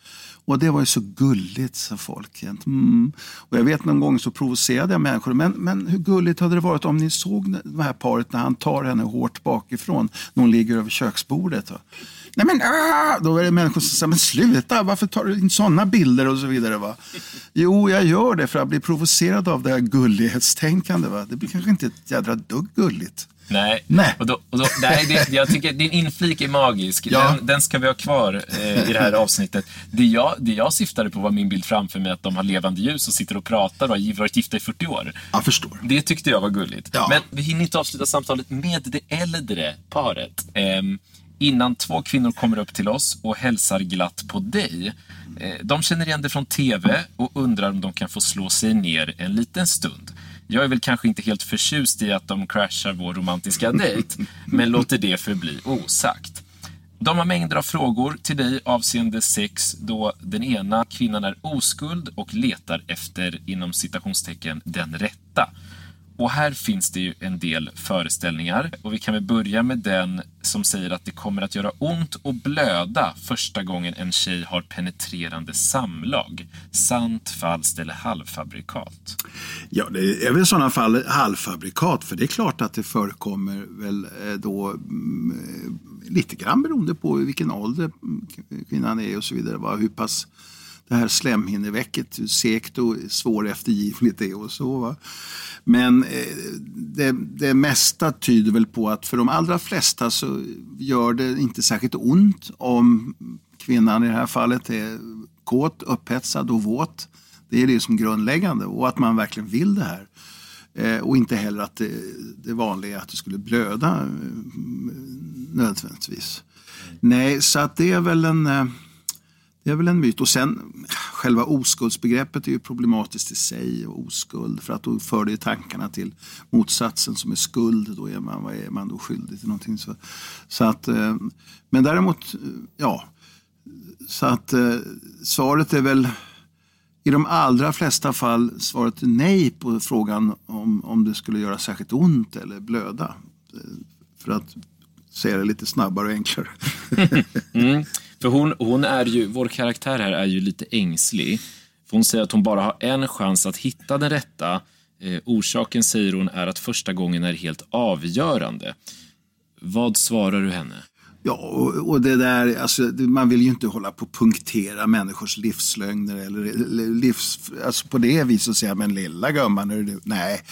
Och det var ju så gulligt, sa folk. Mm. Och jag vet någon gång så provocerade jag människor. Men, men hur gulligt hade det varit om ni såg det här paret när han tar henne hårt bakifrån när hon ligger över köksbordet? Va? Nej men ah! Då är det människor som säger, men sluta, varför tar du in sådana bilder och så vidare? Va? Jo, jag gör det för att bli provocerad av det här gullighetstänkande. Va? Det blir kanske inte ett jädra dugg gulligt. Nej, Nej. Och då, och då, nej det, jag tycker din inflik är magisk. Ja. Den, den ska vi ha kvar eh, i det här avsnittet. Det jag, det jag syftade på var min bild framför mig att de har levande ljus och sitter och pratar och har varit gifta i 40 år. Jag förstår. Det tyckte jag var gulligt. Ja. Men vi hinner inte avsluta samtalet med det äldre paret. Ehm, innan två kvinnor kommer upp till oss och hälsar glatt på dig. Eh, de känner igen det från TV och undrar om de kan få slå sig ner en liten stund. Jag är väl kanske inte helt förtjust i att de crashar vår romantiska dejt, men låter det förbli osagt. De har mängder av frågor till dig avseende sex då den ena kvinnan är oskuld och letar efter, inom citationstecken, den rätta. Och här finns det ju en del föreställningar och vi kan väl börja med den som säger att det kommer att göra ont och blöda första gången en tjej har penetrerande samlag. Sant, falskt eller halvfabrikat? Ja, det är väl i sådana fall halvfabrikat. För det är klart att det förekommer väl eh, då mm, lite grann beroende på vilken ålder kvinnan är och så vidare. Hur pass det här slemhinneväcket, hur segt och svåreftergivligt det är och så. Va? Men eh, det, det mesta tyder väl på att för de allra flesta så gör det inte särskilt ont om kvinnan i det här fallet är kåt, upphetsad och våt. Det är det som grundläggande och att man verkligen vill det här. Eh, och inte heller att det, det vanliga är att det skulle blöda eh, nödvändigtvis. Nej, så att det är väl en, eh, det är väl en myt. Och sen själva oskuldsbegreppet är ju problematiskt i sig. Och oskuld, för att då för det tankarna till motsatsen som är skuld. Då är man, vad är man då skyldig till någonting. Så, så att, eh, men däremot, eh, ja. Så att eh, svaret är väl i de allra flesta fall svaret är nej på frågan om, om det skulle göra särskilt ont eller blöda. För att säga det lite snabbare och enklare. Mm. För hon, hon är ju, vår karaktär här är ju lite ängslig. För hon säger att hon bara har en chans att hitta den rätta. Eh, orsaken, säger hon, är att första gången är helt avgörande. Vad svarar du henne? Ja, och, och det där, alltså, man vill ju inte hålla på och punktera människors livslögner eller, eller livs, alltså på det viset säga, men lilla gumman, är du, nej.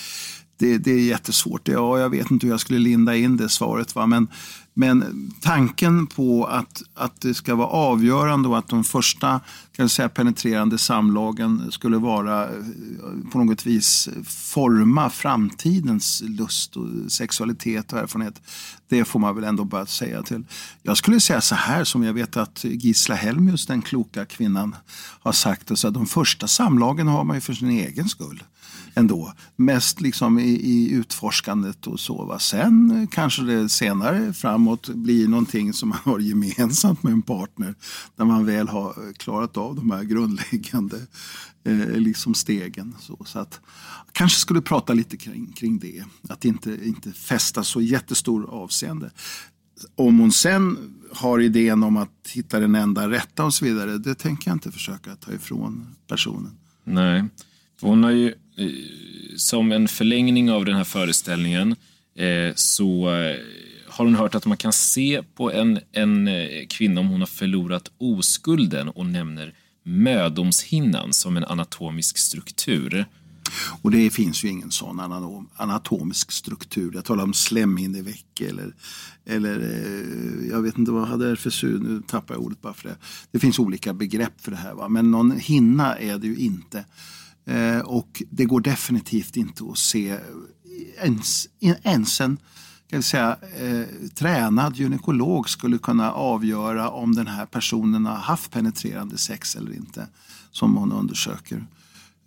Det, det är jättesvårt. Ja, jag vet inte hur jag skulle linda in det svaret. Va? Men, men tanken på att, att det ska vara avgörande och att de första kan säga, penetrerande samlagen skulle vara eh, på något vis forma framtidens lust och sexualitet och erfarenhet. Det får man väl ändå bara säga till. Jag skulle säga så här som jag vet att Gisla Helmius, den kloka kvinnan, har sagt. Alltså, att de första samlagen har man ju för sin egen skull ändå. Mest liksom i, i utforskandet och så. Va? Sen eh, kanske det senare framåt blir någonting som man har gemensamt med en partner. När man väl har eh, klarat av de här grundläggande eh, liksom stegen. Så, så att, kanske skulle prata lite kring, kring det. Att inte, inte fästa så jättestor avseende. Om hon sen har idén om att hitta den enda rätta och så vidare. Det tänker jag inte försöka ta ifrån personen. Nej, hon har ju Eh, som en förlängning av den här föreställningen eh, så eh, har hon hört att man kan se på en, en kvinna om hon har förlorat oskulden och nämner mödomshinnan som en anatomisk struktur. Och det finns ju ingen sån anatomisk struktur. Jag talar om slemhinneveck eller, eller jag vet inte vad jag hade RFSU, nu tappar jag ordet bara för det. Det finns olika begrepp för det här va? men någon hinna är det ju inte. Eh, och det går definitivt inte att se ens, ens en kan säga, eh, tränad gynekolog skulle kunna avgöra om den här personen har haft penetrerande sex eller inte. Som hon undersöker,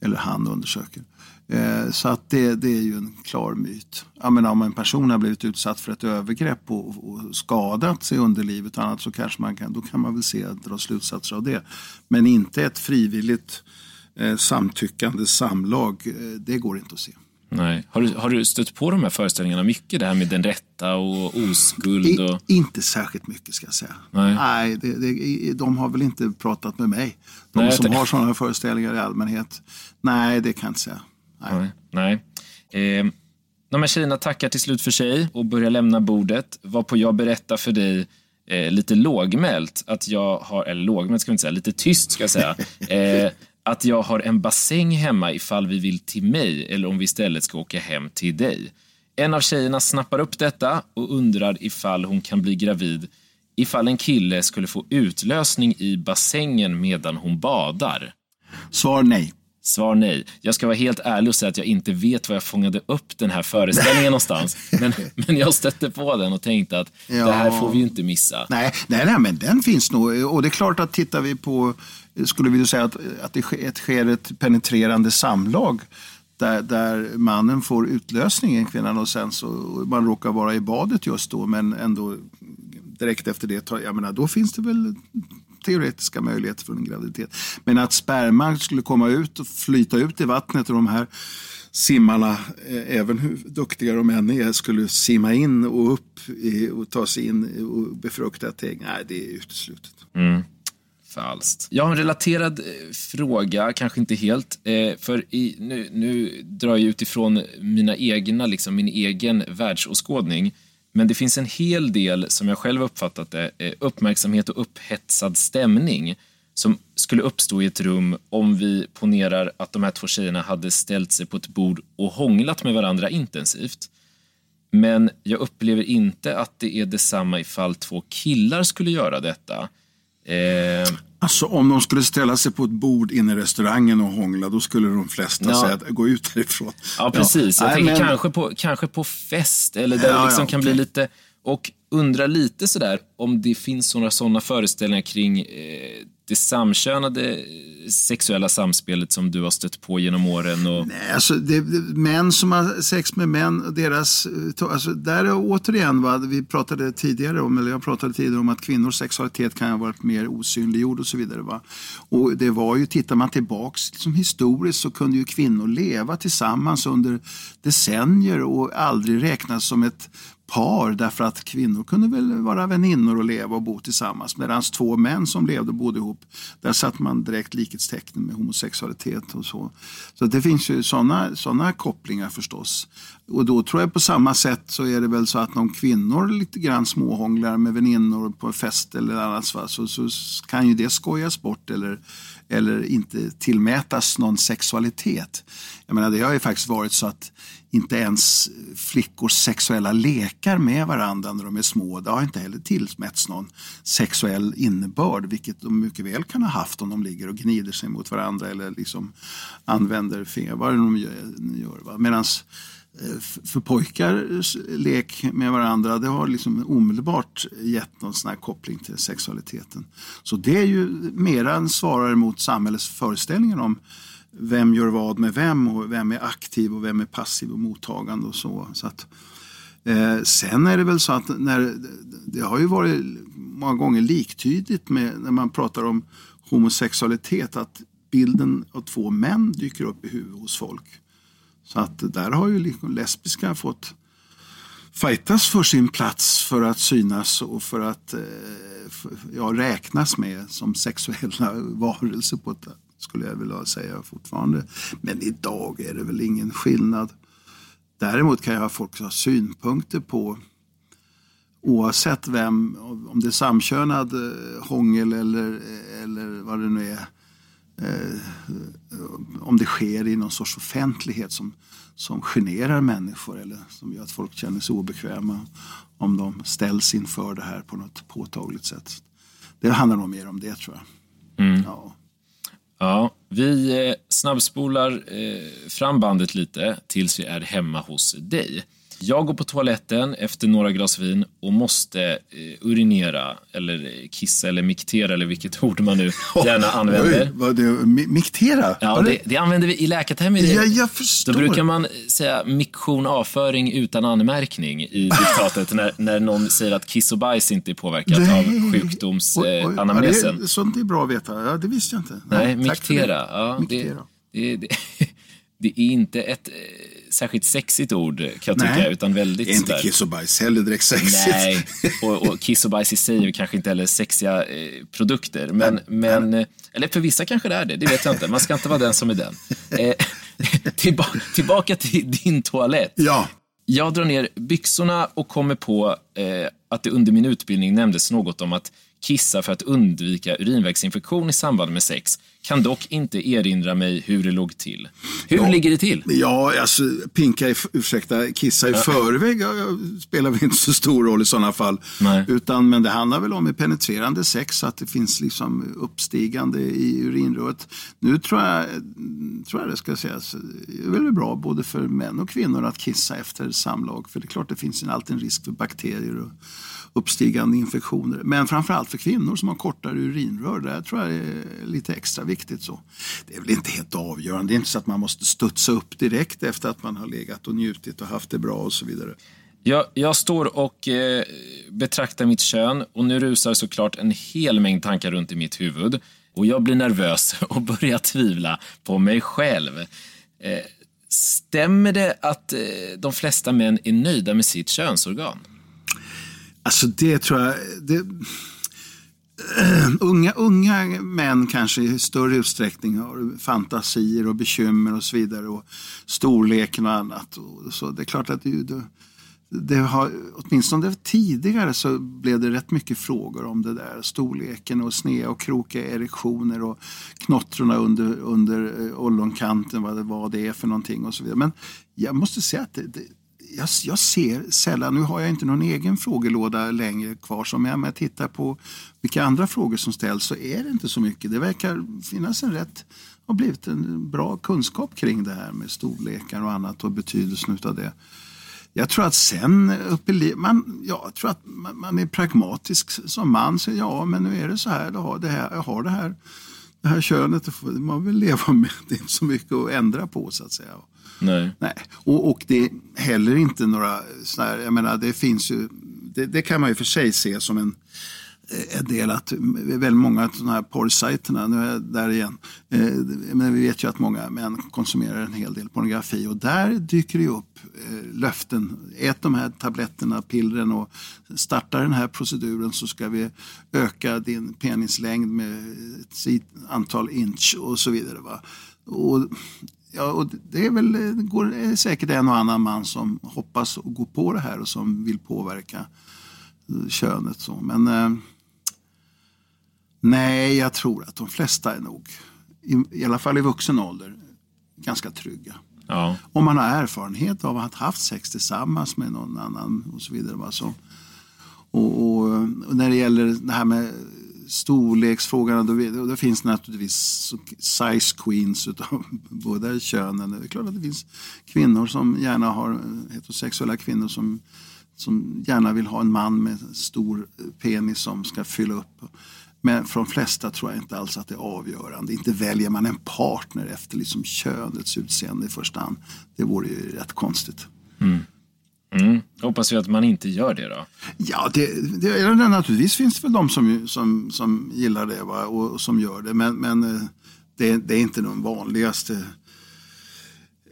eller han undersöker. Eh, så att det, det är ju en klar myt. Jag menar, om en person har blivit utsatt för ett övergrepp och, och skadat sig under livet och annat så kanske man kan, då kan man väl se, dra slutsatser av det. Men inte ett frivilligt eh, samtyckande samlag, eh, det går inte att se. Nej. Har, du, har du stött på de här föreställningarna mycket? Det här med den rätta och oskuld? Och... I, inte särskilt mycket ska jag säga. Nej, Nej det, det, de har väl inte pratat med mig. De Nej, som tänkte... har sådana föreställningar i allmänhet. Nej, det kan jag inte säga. Nej. Nej. Eh, de här tjejerna tackar till slut för sig och börjar lämna bordet. Varpå jag berättar för dig eh, lite lågmält att jag har, eller lågmält ska vi inte säga, lite tyst ska jag säga. Eh, att jag har en bassäng hemma ifall vi vill till mig eller om vi istället ska åka hem till dig. En av tjejerna snappar upp detta och undrar ifall hon kan bli gravid ifall en kille skulle få utlösning i bassängen medan hon badar. Svar nej. Svar nej. Jag ska vara helt ärlig och säga att jag inte vet var jag fångade upp den här föreställningen någonstans. Men, men jag stötte på den och tänkte att ja. det här får vi ju inte missa. Nej, nej, nej, men den finns nog. Och det är klart att tittar vi på, skulle vi säga att, att det sker, sker ett penetrerande samlag där, där mannen får utlösning i kvinnan och sen så man råkar vara i badet just då men ändå direkt efter det, jag menar, då finns det väl teoretiska möjligheter för en graviditet. Men att sperman skulle komma ut och flyta ut i vattnet och de här simmarna, eh, även hur duktiga de än är, skulle simma in och upp och ta sig in och befrukta ett ägg. Nej, det är uteslutet. Mm. Falskt. Jag har en relaterad eh, fråga, kanske inte helt. Eh, för i, nu, nu drar jag utifrån mina egna, liksom, min egen världsåskådning. Men det finns en hel del, som jag själv uppfattat det, eh, uppmärksamhet och upphetsad stämning som skulle uppstå i ett rum om vi ponerar att de här två tjejerna hade ställt sig på ett bord och hånglat med varandra intensivt. Men jag upplever inte att det är detsamma ifall två killar skulle göra detta. Eh, Alltså om de skulle ställa sig på ett bord inne i restaurangen och hångla, då skulle de flesta ja. säga att gå ut härifrån. Ja, precis. Ja. Jag Nej, tänker men... kanske, på, kanske på fest, eller där ja, det liksom kan bli lite... Och undrar lite sådär om det finns några sådana föreställningar kring eh, det samkönade eh, sexuella samspelet som du har stött på genom åren? Och... Nej, alltså det, män som har sex med män, deras, eh, alltså där är återigen, vad vi pratade tidigare om, eller jag pratade tidigare om att kvinnors sexualitet kan ha varit mer osynliggjord och så vidare. Va? Och det var ju, tittar man tillbaks liksom historiskt så kunde ju kvinnor leva tillsammans under decennier och aldrig räknas som ett par därför att kvinnor kunde väl vara väninnor och leva och bo tillsammans medan två män som levde och bodde ihop, där satte man direkt likhetstecken med homosexualitet och så. Så det finns ju sådana såna kopplingar förstås. Och då tror jag på samma sätt så är det väl så att om kvinnor lite grann småhånglar med väninnor på en fest eller annat så, så, så kan ju det skojas bort eller, eller inte tillmätas någon sexualitet. Jag menar det har ju faktiskt varit så att inte ens flickors sexuella lekar med varandra när de är små, det har inte heller tillmätts någon sexuell innebörd, vilket de mycket väl kan ha haft om de ligger och gnider sig mot varandra eller liksom använder fingrar, vad de gör. Medan eh, för pojkars lek med varandra, det har liksom omedelbart gett någon sån här koppling till sexualiteten. Så det är ju mera en svarare mot samhällets föreställningar om vem gör vad med vem och vem är aktiv och vem är passiv och mottagande och så. så att, eh, sen är det väl så att när, det har ju varit många gånger liktydigt med när man pratar om homosexualitet att bilden av två män dyker upp i huvudet hos folk. Så att där har ju liksom lesbiska fått fightas för sin plats för att synas och för att eh, ja, räknas med som sexuella varelser på ett skulle jag vilja säga fortfarande. Men idag är det väl ingen skillnad. Däremot kan jag ha folk ha synpunkter på oavsett vem, om det är samkönad eh, hångel eller, eller vad det nu är. om det sker i någon sorts offentlighet som, som generar människor eller som gör att folk känner sig obekväma om de ställs inför det här på något påtagligt sätt. Det handlar nog mer om det tror jag. Mm. Ja. Ja, vi eh, snabbspolar eh, fram bandet lite tills vi är hemma hos dig. Jag går på toaletten efter några glas vin och måste eh, urinera eller kissa eller miktera eller vilket ord man nu gärna använder. Oj, vad det, mi- miktera? Ja, det, det använder vi i läkartermer. Ja, jag förstår. Då brukar man säga miktion avföring utan anmärkning i diktatet när, när någon säger att kiss och bajs inte är påverkat av Oj, oj, ja, sjukdomsanamnesen. sånt är bra att veta. Ja, det visste jag inte. Nej, för miktera. Ja, Miktera. det, det, det är inte ett eh, särskilt sexigt ord kan jag tycka, Nej. utan väldigt Är inte kiss och bajs heller direkt sexigt? Nej, och, och kiss och bajs i sig är kanske inte heller sexiga eh, produkter. Men, men, eh, eller för vissa kanske det är det, det vet jag inte. Man ska inte vara den som är den. Eh, tillbaka, tillbaka till din toalett. Ja, Jag drar ner byxorna och kommer på eh, att det under min utbildning nämndes något om att kissa för att undvika urinvägsinfektion i samband med sex. Kan dock inte erinra mig hur det låg till. Hur ligger det till? Ja, alltså pinka, i, ursäkta, kissa i förväg ja, ja, spelar väl inte så stor roll i sådana fall. Nej. Utan, men det handlar väl om i penetrerande sex, att det finns liksom uppstigande i urinröret. Nu tror jag, tror jag det ska sägas, det är väl bra både för män och kvinnor att kissa efter samlag. För det är klart det finns alltid en risk för bakterier och uppstigande infektioner. Men framförallt för kvinnor som har kortare urinrör, där tror jag det är lite extra viktigt. så. Det är väl inte helt avgörande, det är inte så att man måste studsa upp direkt efter att man har legat och njutit och haft det bra och så vidare. Jag, jag står och eh, betraktar mitt kön och nu rusar såklart en hel mängd tankar runt i mitt huvud. Och jag blir nervös och börjar tvivla på mig själv. Eh, stämmer det att eh, de flesta män är nöjda med sitt könsorgan? Alltså det tror jag... Det, unga, unga män kanske i större utsträckning har fantasier och bekymmer och så vidare. Och storleken och annat. Och så det är klart att det, det, det har, åtminstone tidigare så blev det rätt mycket frågor om det där. Storleken och sneda och krokiga erektioner och knottrorna under, under eh, ollonkanten, vad det, vad det är för någonting och så vidare. Men jag måste säga att det, det, jag, jag ser sällan, nu har jag inte någon egen frågelåda längre kvar, Om jag, om jag tittar på vilka andra frågor som ställs så är det inte så mycket. Det verkar finnas en rätt, har blivit en bra kunskap kring det här med storlekar och annat och betydelsen utav det. Jag tror att sen upp i man, ja, jag tror att man, man är pragmatisk som man. Så ja, men nu är det så här, jag har det här, jag har det här, det här könet, det får man vill leva med. Det är inte så mycket att ändra på så att säga. Nej. Nej, och, och det är heller inte några sådana här, jag menar det finns ju, det, det kan man ju för sig se som en, en del att väldigt många av de här porrsajterna, nu är jag där igen, eh, men vi vet ju att många män konsumerar en hel del pornografi och där dyker det ju upp eh, löften. Ät de här tabletterna, pillren och starta den här proceduren så ska vi öka din penislängd med ett antal inch och så vidare. Va? Och Ja, och det är väl det går, är säkert en och annan man som hoppas och går på det här och som vill påverka eh, könet. Så. Men eh, nej, jag tror att de flesta är nog, i, i alla fall i vuxen ålder, ganska trygga. Ja. Om man har erfarenhet av att ha haft sex tillsammans med någon annan och så vidare. Va? Så, och, och, och när det gäller det här med storleksfrågan, då, vet- då finns det naturligtvis size queens utav båda könen. Det är klart att det finns kvinnor som gärna har, eh, heterosexuella kvinnor som, som gärna vill ha en man med stor eh, penis som ska fylla upp. Men för de flesta tror jag inte alls att det är avgörande. Inte väljer man en partner efter liksom könets utseende i första hand. Det vore ju rätt konstigt. Mm. Hoppas vi att man inte gör det då. Ja, det, det, det, naturligtvis finns det väl de som, som, som gillar det va? Och, och som gör det. Men, men eh, det, det är inte den vanligaste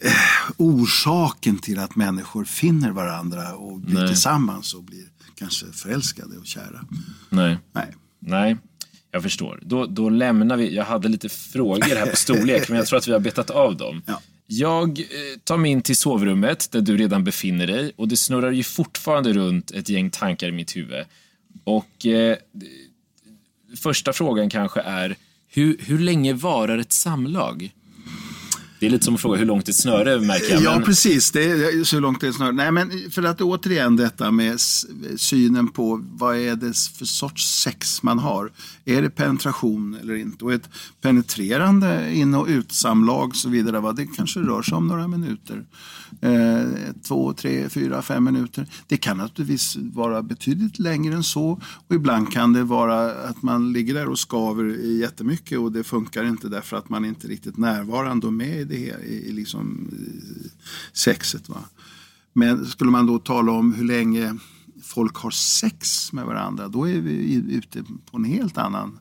eh, orsaken till att människor finner varandra och blir Nej. tillsammans och blir kanske förälskade och kära. Nej. Nej. Nej, jag förstår. Då, då lämnar vi. Jag hade lite frågor här på storlek, men jag tror att vi har betat av dem. Ja. Jag eh, tar mig in till sovrummet där du redan befinner dig och det snurrar ju fortfarande runt ett gäng tankar i mitt huvud. Och eh, första frågan kanske är, Hur, hur länge varar ett samlag? Det är lite som att fråga hur långt ett snöre märker jag. Ja, men- precis. Det är så långt det är snart. Nej, men för att återigen detta med synen på vad är det för sorts sex man har. Är det penetration eller inte? Och ett penetrerande in och utsamlag och så vidare, va? det kanske rör sig om några minuter. Eh, två, tre, fyra, fem minuter. Det kan naturligtvis vara betydligt längre än så. Och ibland kan det vara att man ligger där och skaver jättemycket och det funkar inte därför att man inte är riktigt närvarande och med i, det, i, i liksom, eh, sexet. Va? Men skulle man då tala om hur länge folk har sex med varandra, då är vi ute på en helt annan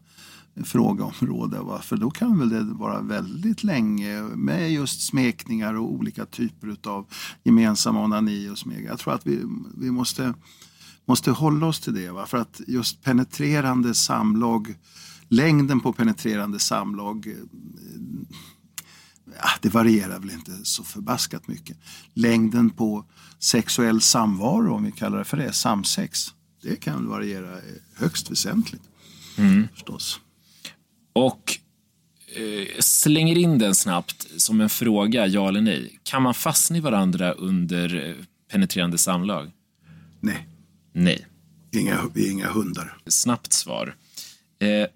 frågeområde. Va? För då kan väl det vara väldigt länge med just smekningar och olika typer av gemensamma onani och smeg. Jag tror att vi, vi måste, måste hålla oss till det. Va? För att just penetrerande samlag, längden på penetrerande samlag eh, ja, det varierar väl inte så förbaskat mycket. Längden på sexuell samvaro, om vi kallar det för det, samsex, det kan variera eh, högst väsentligt. Förstås. Och eh, slänger in den snabbt som en fråga, ja eller nej. Kan man fastna i varandra under eh, penetrerande samlag? Nej, Nej. inga, vi är inga hundar. Snabbt svar. Eh,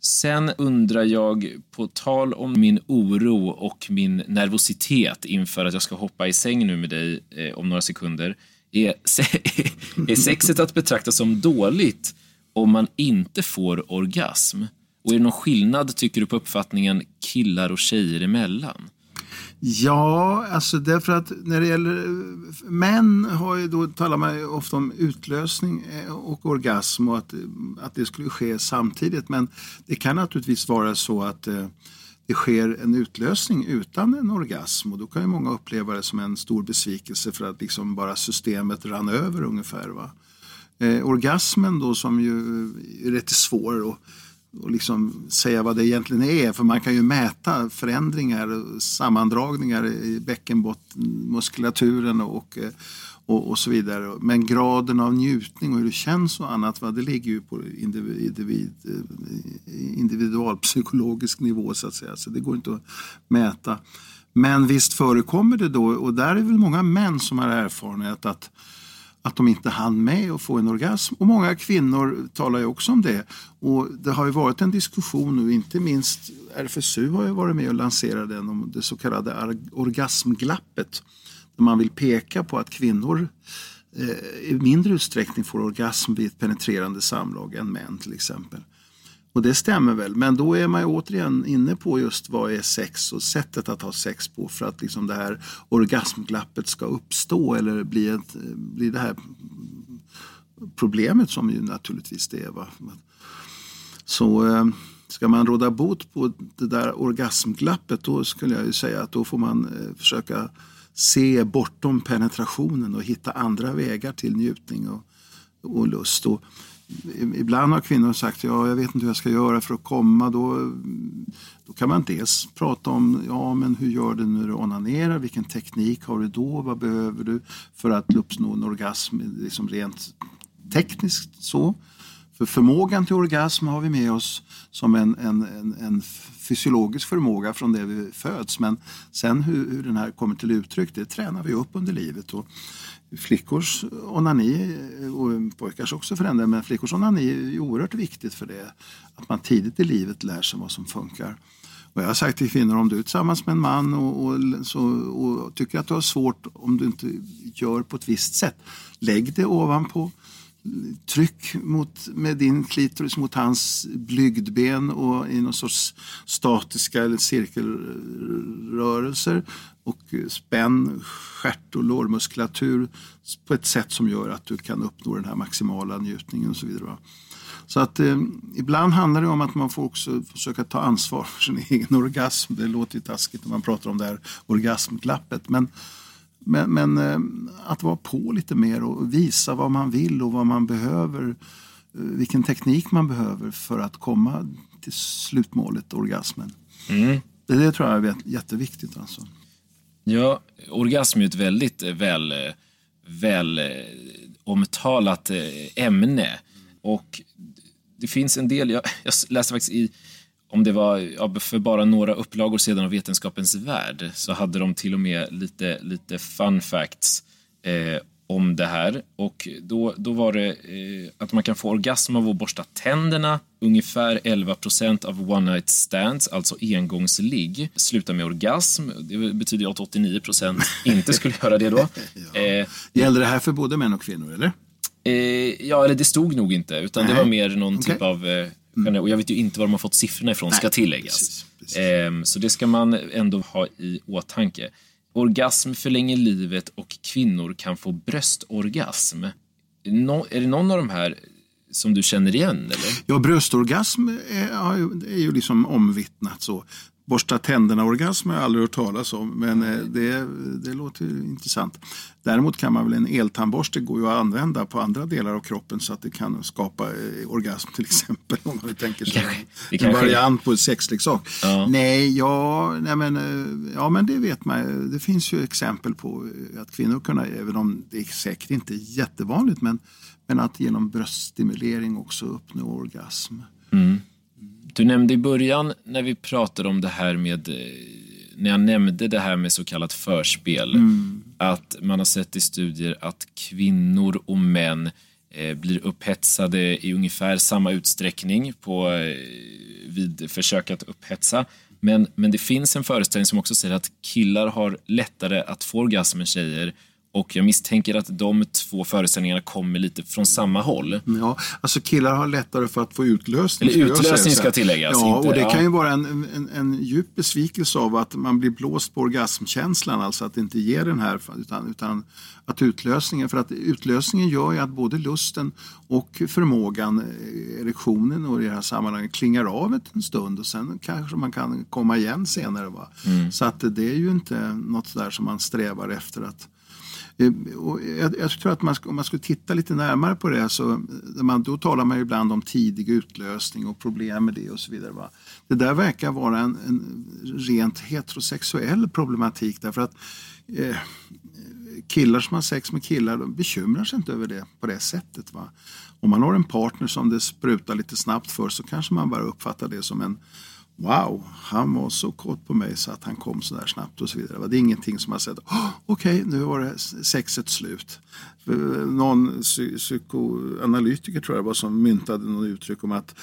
sen undrar jag, på tal om min oro och min nervositet inför att jag ska hoppa i säng nu med dig eh, om några sekunder. Är, är sexet att betrakta som dåligt om man inte får orgasm? Och är det någon skillnad, tycker du, på uppfattningen killar och tjejer emellan? Ja, alltså därför att när det gäller män har ju då talar man ju ofta om utlösning eh, och orgasm och att, att det skulle ske samtidigt. Men det kan naturligtvis vara så att eh, det sker en utlösning utan en orgasm och då kan ju många uppleva det som en stor besvikelse för att liksom bara systemet rann över ungefär. Va? Eh, orgasmen då som ju är rätt svår Och, och liksom säga vad det egentligen är. För man kan ju mäta förändringar och sammandragningar i bäckenbottenmuskulaturen och, eh, och, och så vidare. Men graden av njutning och hur det känns och annat, va, det ligger ju på individ, individ, eh, individualpsykologisk nivå så att säga. Så det går inte att mäta. Men visst förekommer det då, och där är väl många män som har erfarenhet att att de inte hann med att få en orgasm. Och många kvinnor talar ju också om det. Och det har ju varit en diskussion nu, inte minst RFSU har ju varit med och lanserat den om det så kallade orgasmglappet. Där man vill peka på att kvinnor eh, i mindre utsträckning får orgasm vid ett penetrerande samlag än män till exempel. Och det stämmer väl, men då är man ju återigen inne på just vad är sex och sättet att ha sex på för att liksom det här orgasmglappet ska uppstå eller bli, ett, bli det här problemet som ju naturligtvis det är. Va? Så eh, ska man råda bot på det där orgasmglappet då skulle jag ju säga att då får man eh, försöka se bortom penetrationen och hitta andra vägar till njutning och, och lust. Och ibland har kvinnor sagt ja, jag vet inte hur jag ska göra för att komma. Då, då kan man dels prata om ja, men hur gör du när du onanerar? Vilken teknik har du då? Vad behöver du för att uppnå en orgasm liksom rent tekniskt så? För förmågan till orgasm har vi med oss som en, en, en, en fysiologisk förmåga från det vi föds. Men sen hur, hur den här kommer till uttryck, det tränar vi upp under livet. Och flickors onani, och pojkars också för den delen, men flickors onani är oerhört viktigt för det. Att man tidigt i livet lär sig vad som funkar. Och jag har sagt till kvinnor, om du är tillsammans med en man och, och, så, och tycker att du har svårt om du inte gör på ett visst sätt, lägg det ovanpå tryck mot, med din klitoris mot hans blygdben och i någon sorts statiska eller cirkelrörelser och spänn stjärt och lårmuskulatur på ett sätt som gör att du kan uppnå den här maximala njutningen och så vidare. Så att eh, ibland handlar det om att man får också försöka ta ansvar för sin egen orgasm. Det låter ju taskigt när man pratar om det här orgasmglappet. Men, men, men eh, att vara på lite mer och visa vad man vill och vad man behöver. eh, Vilken teknik man behöver för att komma till slutmålet, orgasmen. Det, det tror jag är jät- jätteviktigt. Alltså. Ja, orgasm är ju ett väldigt eh, väl, eh, väl eh, omtalat ämne. Och det finns en del, jag, jag läste faktiskt i, om det var ja, för bara några upplagor sedan av Vetenskapens Värld så hade de till och med lite, lite fun facts eh, om det här. Och då, då var det eh, att man kan få orgasm av att borsta tänderna. Ungefär 11 procent av one night stands, alltså engångsligg, slutar med orgasm. Det betyder att 89 procent inte skulle göra det då. ja. eh, Gäller det här för både män och kvinnor, eller? Eh, ja, eller det stod nog inte, utan Nej. det var mer någon Okej. typ av... Eh, och jag vet ju inte var de har fått siffrorna ifrån, ska Nej, tilläggas. precis, precis. Ehm, så det ska man ändå ha i åtanke. Orgasm förlänger livet och kvinnor kan få bröstorgasm. Nå, är det någon av de här som du känner igen? Eller? Ja, bröstorgasm är, är ju liksom omvittnat så. Borsta tänderna-orgasm har jag aldrig hört talas om, men eh, det, det låter ju intressant. Däremot kan man väl en eltandborste går ju att använda på andra delar av kroppen så att det kan skapa eh, orgasm till exempel. Om man tänker sig en variant på en sexleksak. Ja. Nej, ja, nej men, eh, ja, men det vet man. Det finns ju exempel på att kvinnor kunna, även om det är säkert inte jättevanligt, men, men att genom bröststimulering också uppnå orgasm. Du nämnde i början när vi pratade om det här med, eh, när jag nämnde det här med så kallat förspel, att man har sett i studier att kvinnor och män eh, blir upphetsade i ungefär samma utsträckning på, eh, vid försök att upphetsa. Men, men det finns en föreställning som också säger att killar har lättare att få orgasm än tjejer och jag misstänker att de två föreställningarna kommer lite från samma håll. Ja, alltså killar har lättare för att få utlösning. Eller utlösning ska tilläggas, Ja, inte- och det ja. kan ju vara en, en, en djup besvikelse av att man blir blåst på orgasmkänslan, alltså att det inte ger den här, utan, utan att utlösningen, för att utlösningen gör ju att både lusten och förmågan, eh, erektionen och i det här sammanhanget klingar av en stund och sen kanske man kan komma igen senare. Va? Mm. Så att det är ju inte något där som man strävar efter att Eh, jag, jag tror att man, om man skulle titta lite närmare på det så man, då talar man ju ibland om tidig utlösning och problem med det och så vidare. Va? Det där verkar vara en, en rent heterosexuell problematik därför att eh, killar som har sex med killar de bekymrar sig inte över det på det sättet. Va? Om man har en partner som det sprutar lite snabbt för så kanske man bara uppfattar det som en Wow, han var så kåt på mig så att han kom så där snabbt och så vidare. Det är ingenting som har sett, oh, okej nu var det sexet slut. Någon psy- psykoanalytiker tror jag var som myntade något uttryck om att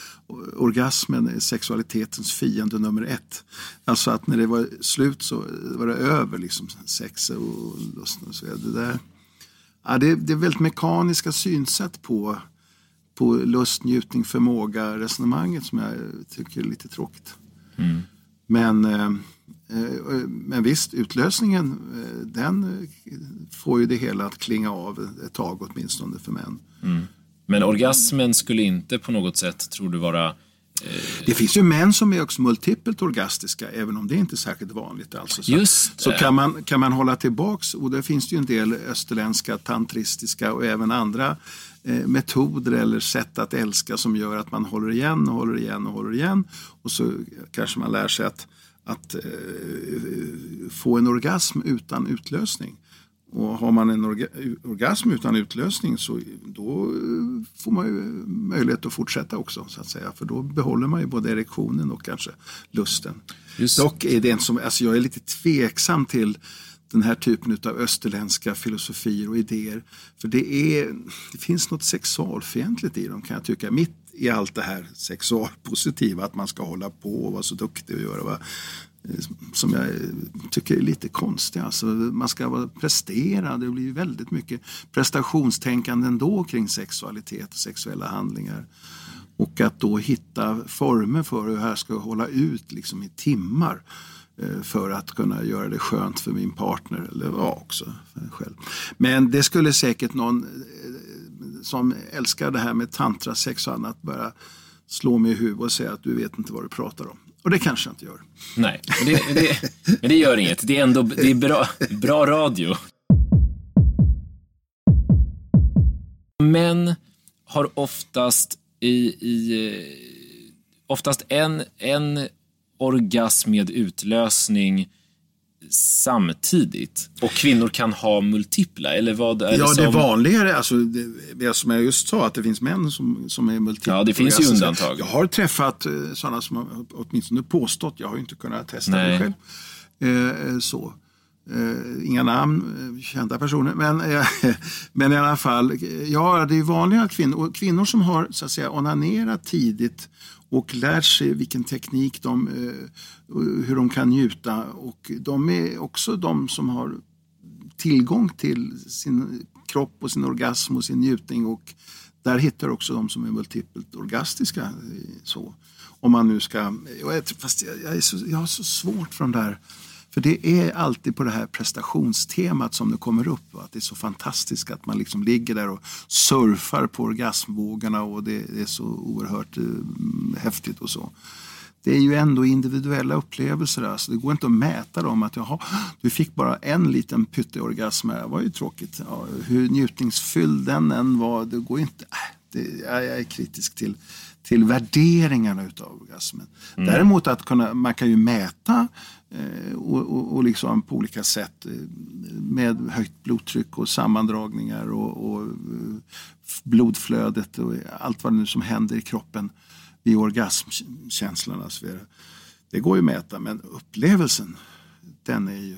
orgasmen är sexualitetens fiende nummer ett. Alltså att när det var slut så var det över liksom sex och lust och så vidare. Det, där, ja, det, det är väldigt mekaniska synsätt på på lust, njutning, förmåga resonemanget som jag tycker är lite tråkigt. Men, eh, eh, men visst, utlösningen eh, den får ju det hela att klinga av ett tag åtminstone för män. Men orgasmen skulle inte på något sätt, tror du, vara... Det finns ju män som är också multipelt orgastiska även om det inte är särskilt vanligt. Alltså. Så, Just så kan, man, kan man hålla tillbaks, och det finns ju en del österländska, tantristiska och även andra metoder eller sätt att älska som gör att man håller igen och håller igen och håller igen. Och så kanske man lär sig att, att eh, få en orgasm utan utlösning. Och har man en orga orgasm utan utlösning så då eh, får man ju möjlighet att fortsätta också så att säga. För då behåller man ju både erektionen och kanske lusten. Just- Dock är det en som, alltså jag är lite tveksam till den här typen av österländska filosofier och idéer. För det, är, det finns något sexualfientligt i dem kan jag tycka. Mitt i allt det här sexualpositiva, att man ska hålla på och vara så duktig och göra. Va? som jag tycker är lite konstig. Alltså, man ska vara prestera, det blir väldigt mycket prestationstänkande ändå kring sexualitet och sexuella handlingar. Och att då hitta former för hur det här ska hålla ut liksom i timmar eh, Eh, för att kunna göra det skönt för min partner eller ja, också för själv. Men det skulle säkert någon eh, som älskar det här med tantrasex och annat bara slå mig i huvudet och säga att du vet inte vad du pratar om. Och det kanske jag inte gör. Nej, men det, det, men det gör inget. Det är ändå det är bra, bra radio. Män har oftast i, i eh, oftast en, en orgasm med utlösning samtidigt och kvinnor kan ha multipla? Eller vad är Ja, det det som... vanligare, alltså det, det som jag just sa, att det finns män som, som är multipla. Ja, det finns ju undantag. Jag har träffat eh, sådana som har åtminstone påstått, jag har ju inte kunnat testa Nej. det själv. Eh, så. Eh, inga namn, eh, kända personer. Men, eh, men i alla fall, eh, ja det är vanliga kvinnor, och kvinnor som har så att säga onanerat tidigt och lärt sig vilken teknik de, eh, hur de kan njuta. Och de är också de som har tillgång till sin kropp och sin orgasm och sin njutning. Och där hittar du också de som är multipelt orgastiska. Eh, så. Om man nu ska, eh, fast jag, jag, är så, jag har så svårt för de där för det är alltid på det här prestationstemat som det kommer upp. va? Att det är så fantastiskt att man liksom ligger där och surfar på orgasmvågorna och det, är så oerhört eh, häftigt och så. Det är ju ändå individuella upplevelser. Alltså det går inte att mäta dem. Att jaha, du fick bara en liten pytteorgasm. Det var ju tråkigt. Ja, hur njutningsfylld den än var, det går ju inte. Jag är kritisk till, till värderingarna utav orgasmen. Däremot att kunna, man kan ju mäta eh, och, och, och liksom på olika sätt eh, med högt blodtryck och sammandragningar och, och eh, blodflödet och allt vad det nu som händer i kroppen vid orgasmkänslorna. Det går ju att mäta men upplevelsen den är ju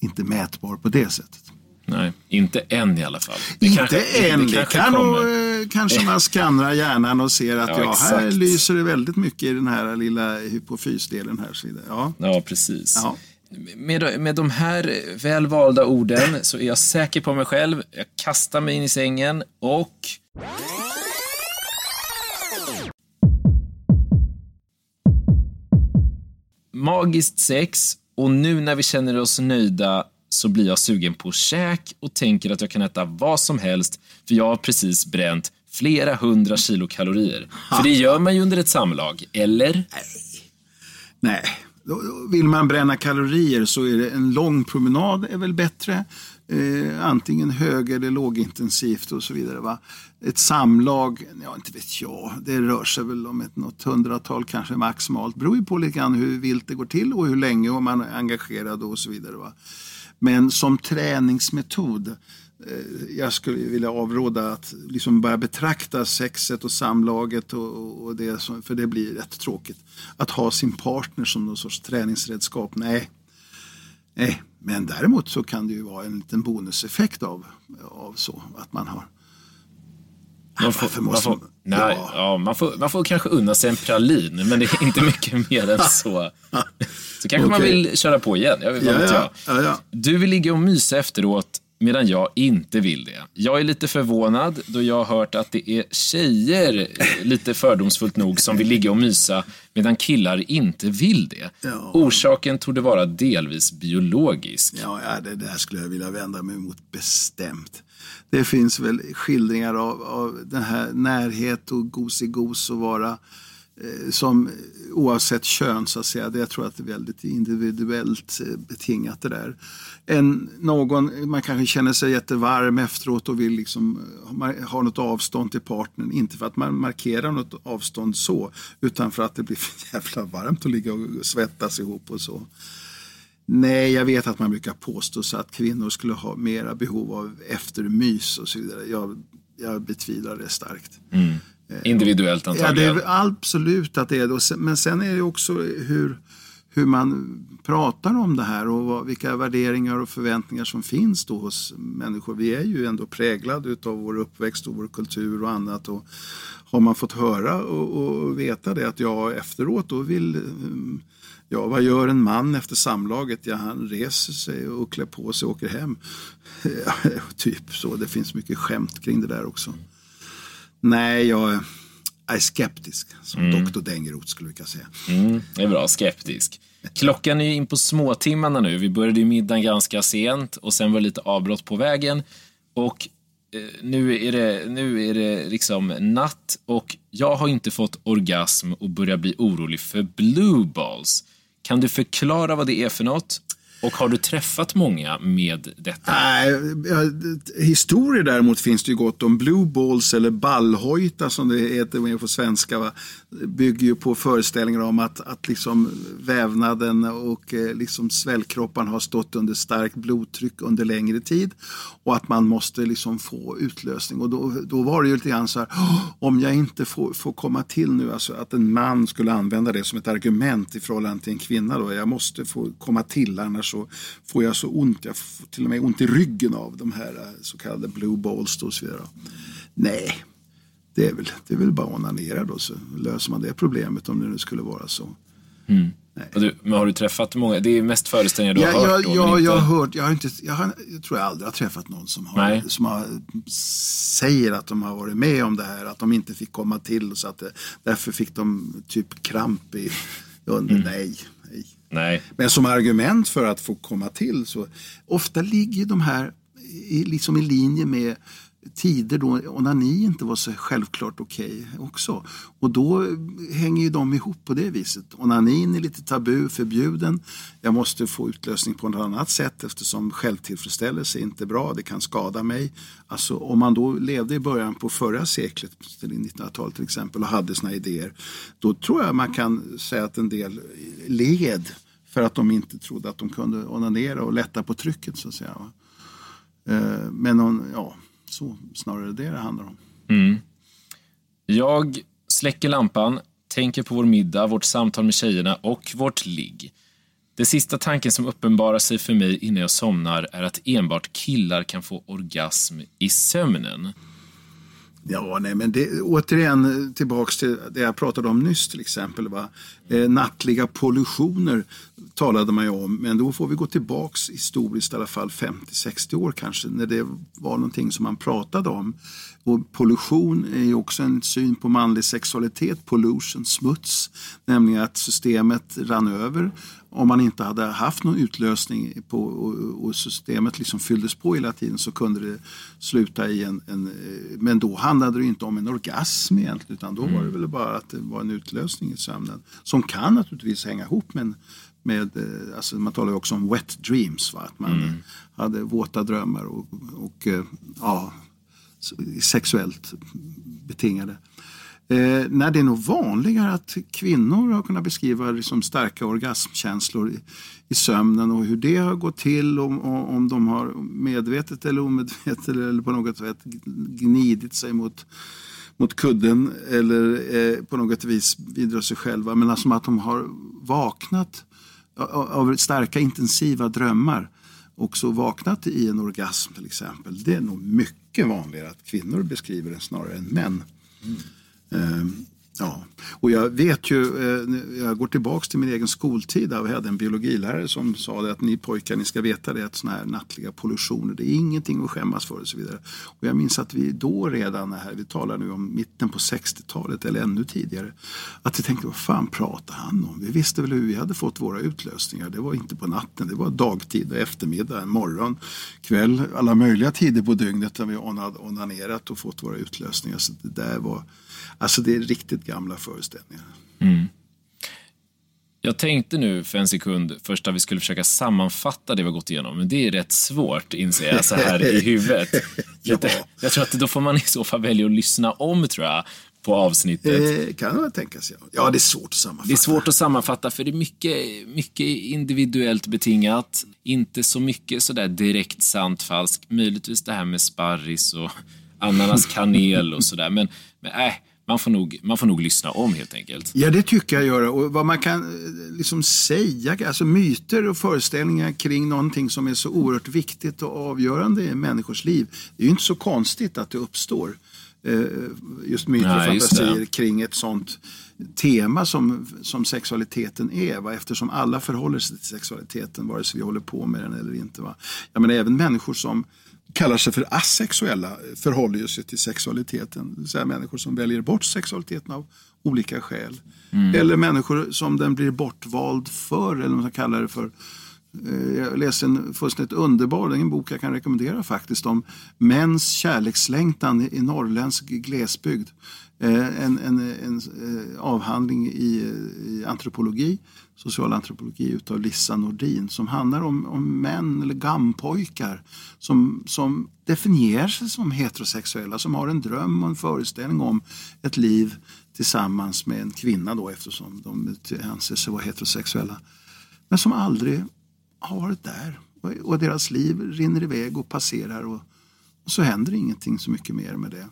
inte mätbar på det sättet. Nej, inte än i alla fall. Det inte kanske- än. Det kanske kan nog, eh, kanske man skannrar hjärnan och ser att Ja, ja, här lyser det väldigt mycket i den här lilla hypofysdelen. Här, så. Ja. Ja, precis. Ja. Med, med de här väl valda orden så är jag säker på mig själv. Jag kastar mig in i sängen och... Magiskt sex och nu när vi känner oss nöjda så blir jag sugen på käk och tänker att jag kan äta vad som helst för jag har precis bränt flera hundra kilokalorier. För det gör man ju under ett samlag, eller? Nej, Nej. vill man bränna kalorier så är det en lång promenad är väl bättre. Eh, antingen hög eller lågintensivt och så vidare. Va? Ett samlag, ja inte vet jag, det rör sig väl om ett, något hundratal kanske maximalt. beror ju på lite grann hur vilt det går till och hur länge och man är engagerad och så vidare. Va? Men som träningsmetod eh, jag skulle vilja avråda att liksom börja betrakta sexet och samlaget och, och det, för det blir rätt tråkigt. Att ha sin partner som någon sorts träningsredskap, nej. nej. Men däremot så kan det ju vara en liten bonuseffekt av, av så att man har Man får, varför man, man- nej, Ja. ja. man, får, man får kanske unna sig en pralin, men det är inte mycket mer än så. Så kanske man Okej. vill köra på igen, jag vad Ja, ja, ja, ja. Du vill ligga och mysa efteråt medan jag inte vill det. Jag är lite förvånad då jag har hört att det är tjejer, eh, lite fördomsfullt nog, som vill ligga och mysa medan killar inte vill det. Ja. Orsaken torde vara delvis biologisk. Ja, ja, det där skulle jag vilja vända mig mot bestämt. Det finns väl skildringar av, av den här närhet och gos och vara eh, som oavsett kön så att säga. Det, jag tror att det är väldigt individuellt eh, betingat det där. En, någon, man kanske känner sig jättevarm efteråt och vill liksom eh, ha- ha något avstånd till partnern. Inte för att man markerar något avstånd så, utan för att det blir för jävla varmt att ligga och svettas ihop och så. Nej, jag vet att man brukar påstå så att kvinnor skulle ha mera behov av eftermys och så vidare. Jag, jag betvivlar det starkt. Individuellt Ja, det antagligen. är absolut att det är det. Men sen är det också hur, hur man pratar om det här och vad, vilka värderingar och förväntningar som finns då hos människor. Vi är ju ändå präglade av vår uppväxt och vår kultur och annat. Och har man fått höra och, och veta det att jag efteråt då vill mm, Ja, vad gör en man efter samlaget? Ja, han reser sig och klär på sig och åker hem. Typ så. Det finns mycket skämt kring det där också. Nej, jag är- skeptisk, som doktor Dengeroth skulle vi kunna säga. Mm, det är bra, skeptisk. Klockan är ju in på småtimmarna nu. Vi började ju middagen ganska sent och sen var det lite avbrott på vägen. Och eh, nu är det, nu är det liksom natt och jag har inte fått orgasm och börjar bli orolig för blue balls. Kan du förklara vad det är för något? Och har du träffat många med detta? Nej, historier däremot finns det ju gott om. Blue balls eller ballhojta som det heter på svenska. Va? bygger ju på föreställningar om att, att liksom vävnaden och eh, liksom svällkropparna har stått under starkt blodtryck under längre tid och att man måste liksom få utlösning. Och då, då var det ju lite grann så här, om jag inte får, får komma till nu, alltså att en man skulle använda det som ett argument i förhållande till en kvinna då. Jag måste få komma till annars så får jag så ont, jag får till och med ont i ryggen av de här eh, så kallade blue balls och så vidare. Nej, det är väl, det är väl bara att onanera då så löser man det problemet om det nu skulle vara så. Mm. Du, men har du träffat många? Det är mest föreställningar du ja, har hört? Ja, ja inte... jag har hört. Jag, har inte, jag, har, jag tror jag aldrig har träffat någon som, har, som har, säger att de har varit med om det här. Att de inte fick komma till. Så att det, därför fick de typ kramp i... Mm. Nej, nej. Men som argument för att få komma till så ofta ligger de här i, liksom i linje med tider då onani inte var så självklart okej okay också. Och då hänger ju de ihop på det viset. Onanin är lite tabu, förbjuden. Jag måste få utlösning på något annat sätt eftersom självtillfredsställelse är inte bra, det kan skada mig. Alltså om man då levde i början på förra seklet, 1900-talet till exempel, och hade såna idéer. Då tror jag man kan säga att en del led för att de inte trodde att de kunde onanera och lätta på trycket så att säga. Eh, men ja, så snarare det det handlar om. Mm. Jag släcker lampan, tänker på vår middag, vårt samtal med tjejerna och vårt ligg. Det sista tanken som uppenbarar sig för mig innan jag somnar är att enbart killar kan få orgasm i sömnen. Ja, nej, men det, återigen eh, tillbaks till det jag pratade om nyss till exempel. Va? Eh, nattliga pollutioner talade man ju om, men då får vi gå tillbaks historiskt i alla fall 50-60 år kanske, när det var någonting som man pratade om. Och pollution är ju också en syn på manlig sexualitet, pollution, smuts, nämligen att systemet rann över om man inte hade haft någon utlösning på, och, och, systemet liksom fylldes på hela tiden så kunde det sluta i en, en men då handlade det inte om en orgasm egentligen utan då var det mm. väl bara att det var en utlösning i sömnen som kan naturligtvis hänga ihop med, med alltså man talar ju också om wet dreams, va? att man mm. hade våta drömmar och, och ja, sexuellt betingade. Eh, när det är nog vanligare att kvinnor har kunnat beskriva liksom starka orgasmkänslor i, i sömnen och hur det har gått till om, om de har medvetet eller omedvetet eller på något sätt gnidit sig mot, mot kudden eller eh, på något vis bidragit sig själva. Men alltså att de har vaknat av starka intensiva drömmar också vaknat i en orgasm till exempel. Det är nog mycket vanligare att kvinnor beskriver det snarare än män. Mm. Ja, och jag vet ju, eh, jag går tillbaks till min egen skoltid där vi hade en biologilärare som sa det att ni pojkar, ni ska veta det att sådana här nattliga pollutioner, det är ingenting att skämmas för och så vidare. Och jag minns att vi då redan, här, vi talar nu om mitten på 60-talet eller ännu tidigare, att vi tänkte vad fan pratar han om? Vi visste väl hur vi hade fått våra utlösningar. Det var inte på natten, det var dagtid eftermiddag, morgon, kväll, alla möjliga tider på dygnet När vi onanerat och fått våra utlösningar. Så det där var Alltså det är riktigt gamla föreställningar. Mm. Jag tänkte nu för en sekund först att vi skulle försöka sammanfatta det vi har gått igenom, men det är rätt svårt inser jag så här i huvudet. ja. Jag tror att då får man i så fall välja att lyssna om tror jag på avsnittet. Eh, kan man tänka sig. Ja, det är svårt att sammanfatta. Det är svårt att sammanfatta för det är mycket, mycket individuellt betingat. Inte så mycket sådär direkt sant falskt. Möjligtvis det här med sparris och ananas kanel och sådär. Men, men äh, man får, nog, man får nog lyssna om helt enkelt. Ja, det tycker jag göra. Och vad man kan eh, liksom säga, alltså myter och föreställningar kring någonting som är så oerhört viktigt och avgörande i människors liv. Det är ju inte så konstigt att det uppstår eh, just myter och fantasier kring ett sånt tema som, som sexualiteten är. Va? Eftersom alla förhåller sig till sexualiteten vare sig vi håller på med den eller inte. Va? Jag menar, även människor som kallar sig för asexuella förhåller sig till sexualiteten. Det vill människor som väljer bort sexualiteten av olika skäl. Mm. Eller människor som den blir bortvald för, eller man kallar det för Eh, jag läste en fullständigt underbar en bok jag kan rekommendera faktiskt om mäns kärlekslängtan i norrländsk glesbygd. Eh, en, en, en eh, avhandling i, i antropologi, socialantropologi utav Lissa Nordin som handlar om, om män eller gammpojkar. som, som definierar sig som heterosexuella, som har en dröm och en föreställning om ett liv tillsammans med en kvinna då eftersom de anser sig vara heterosexuella. Men som aldrig har varit där och deras liv rinner iväg och passerar och, och så händer ingenting så mycket mer med det.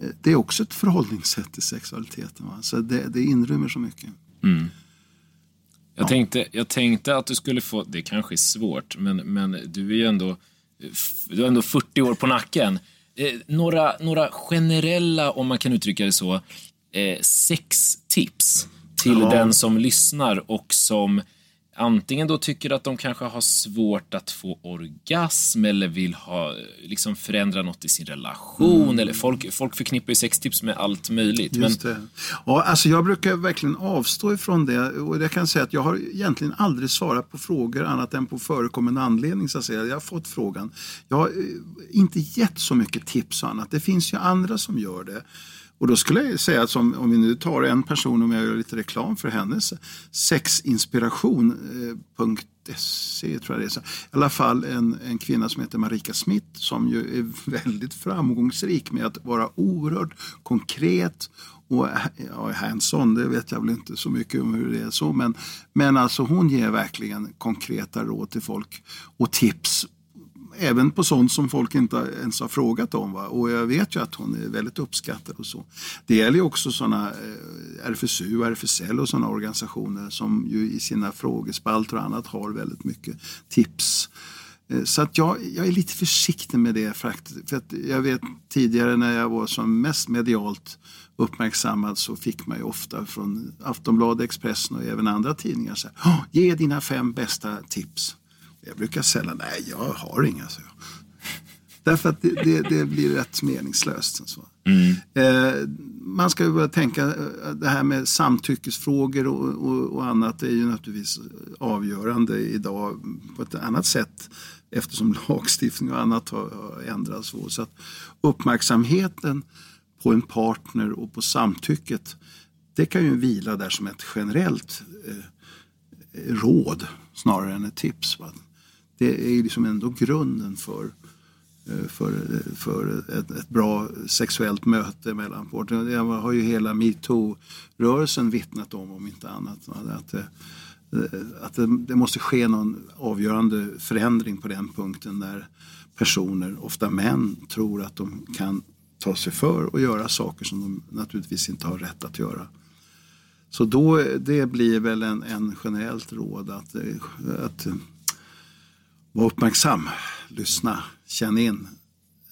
Eh, det är också ett förhållningssätt till sexualiteten. Va? Så det, det inrymmer så mycket. Mm. Jag, ja. tänkte, jag tänkte att du skulle få, det kanske är svårt, men, men du är ju ändå, du är ändå 40 år på nacken. Eh, några, några generella, om man kan uttrycka det så, eh, sextips till ja. den som lyssnar och som antingen då tycker att de kanske har svårt att få orgasm eller vill ha, liksom förändra något i sin relation. Mm. Eller folk, folk förknippar ju sextips med allt möjligt. Just men... det. Ja, alltså jag brukar verkligen avstå ifrån det. Och jag kan säga att jag har egentligen aldrig svarat på frågor annat än på förekommande anledning. Så att säga. Jag har fått frågan. Jag har eh, inte gett så mycket tips och annat. Det finns ju andra som gör det. Och då skulle jag säga att som, om vi nu tar en person, om jag gör lite reklam för hennes sexinspiration.se eh, tror jag det är. Så, I alla fall en, en kvinna som heter Marika Smith som ju är väldigt framgångsrik med att vara oerhört konkret och ja, hands-on, det vet jag väl inte så mycket om hur det är så. Men, men alltså hon ger verkligen konkreta råd till folk och tips även på sånt som folk inte ens har frågat om. Va? Och jag vet ju att hon är väldigt uppskattad och så. Det gäller ju också sådana eh, RFSU, RFSL och sådana organisationer som ju i sina frågespalter och annat har väldigt mycket tips. Eh, så att jag, jag är lite försiktig med det. För att jag vet tidigare när jag var som mest medialt uppmärksammad så fick man ju ofta från Aftonbladet, Expressen och även andra tidningar så här, ge dina fem bästa tips. Jag brukar säga nej jag har inga. Så. Därför att det, det, det, blir rätt meningslöst. Så. Mm. Eh, man ska ju börja tänka, eh, det här med samtyckesfrågor och, och, och, annat är ju naturligtvis avgörande idag på ett annat sätt eftersom lagstiftning och annat har, har ändrats. Så att uppmärksamheten på en partner och på samtycket det kan ju vila där som ett generellt eh, råd snarare än ett tips. Va? Det är liksom ändå grunden för, eh, för, eh, för ett, ett bra sexuellt möte mellan parterna. Det har ju hela metoo-rörelsen vittnat om, om inte annat. Att, det, eh, att det, det, måste ske någon avgörande förändring på den punkten där personer, ofta män, tror att de kan ta sig för och göra saker som de naturligtvis inte har rätt att göra. Så då, det blir väl en, en generellt råd att, att var uppmärksam, lyssna, känn in,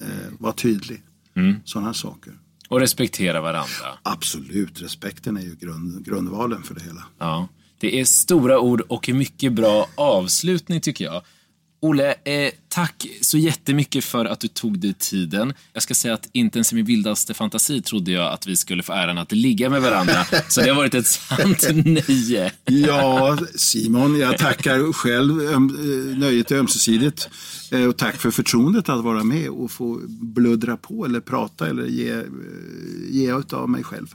eh, var tydlig. Mm. Sådana saker. Och respektera varandra. Absolut, respekten är ju grund, grundvalen för det hela. Ja. Det är stora ord och mycket bra avslutning tycker jag. Olle, eh, tack så jättemycket för att du tog dig tiden. Jag ska säga att inte ens i min vildaste fantasi trodde jag att vi skulle få äran att ligga med varandra. Så det har varit ett sant nöje. ja, Simon, jag tackar själv. Eh, nöjet är ömsesidigt. Eh, och tack för förtroendet att vara med och få bluddra på eller prata eller ge, eh, ge av mig själv.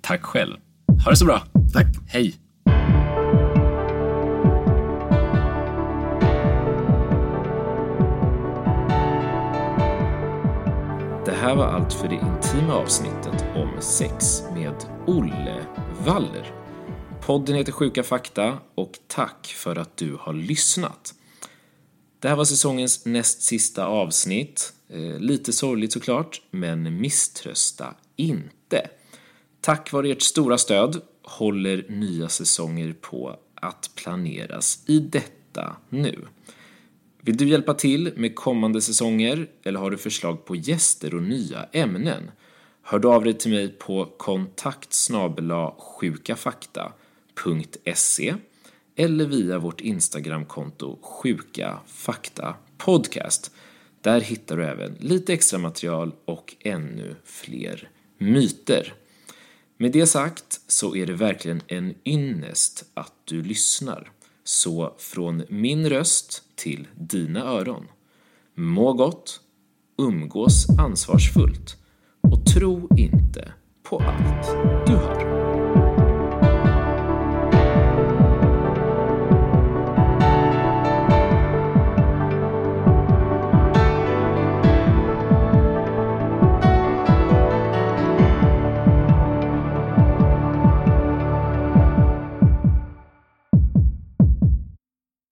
Tack själv. Ha det så bra. Tack. Hej. Det här var allt för det intima avsnittet om sex med Olle Waller. Podden heter Sjuka fakta och tack för att du har lyssnat. Det här var säsongens näst sista avsnitt. Eh, lite sorgligt såklart, men misströsta inte. Tack vare ert stora stöd håller nya säsonger på att planeras i detta nu. Vill du hjälpa till med kommande säsonger eller har du förslag på gäster och nya ämnen? Hör då av dig till mig på kontakt sjukafakta.se eller via vårt Instagramkonto sjukafaktapodcast. Där hittar du även lite extra material och ännu fler myter. Med det sagt så är det verkligen en ynnest att du lyssnar. Så från min röst till dina öron. Må gott, umgås ansvarsfullt och tro inte på allt du hör.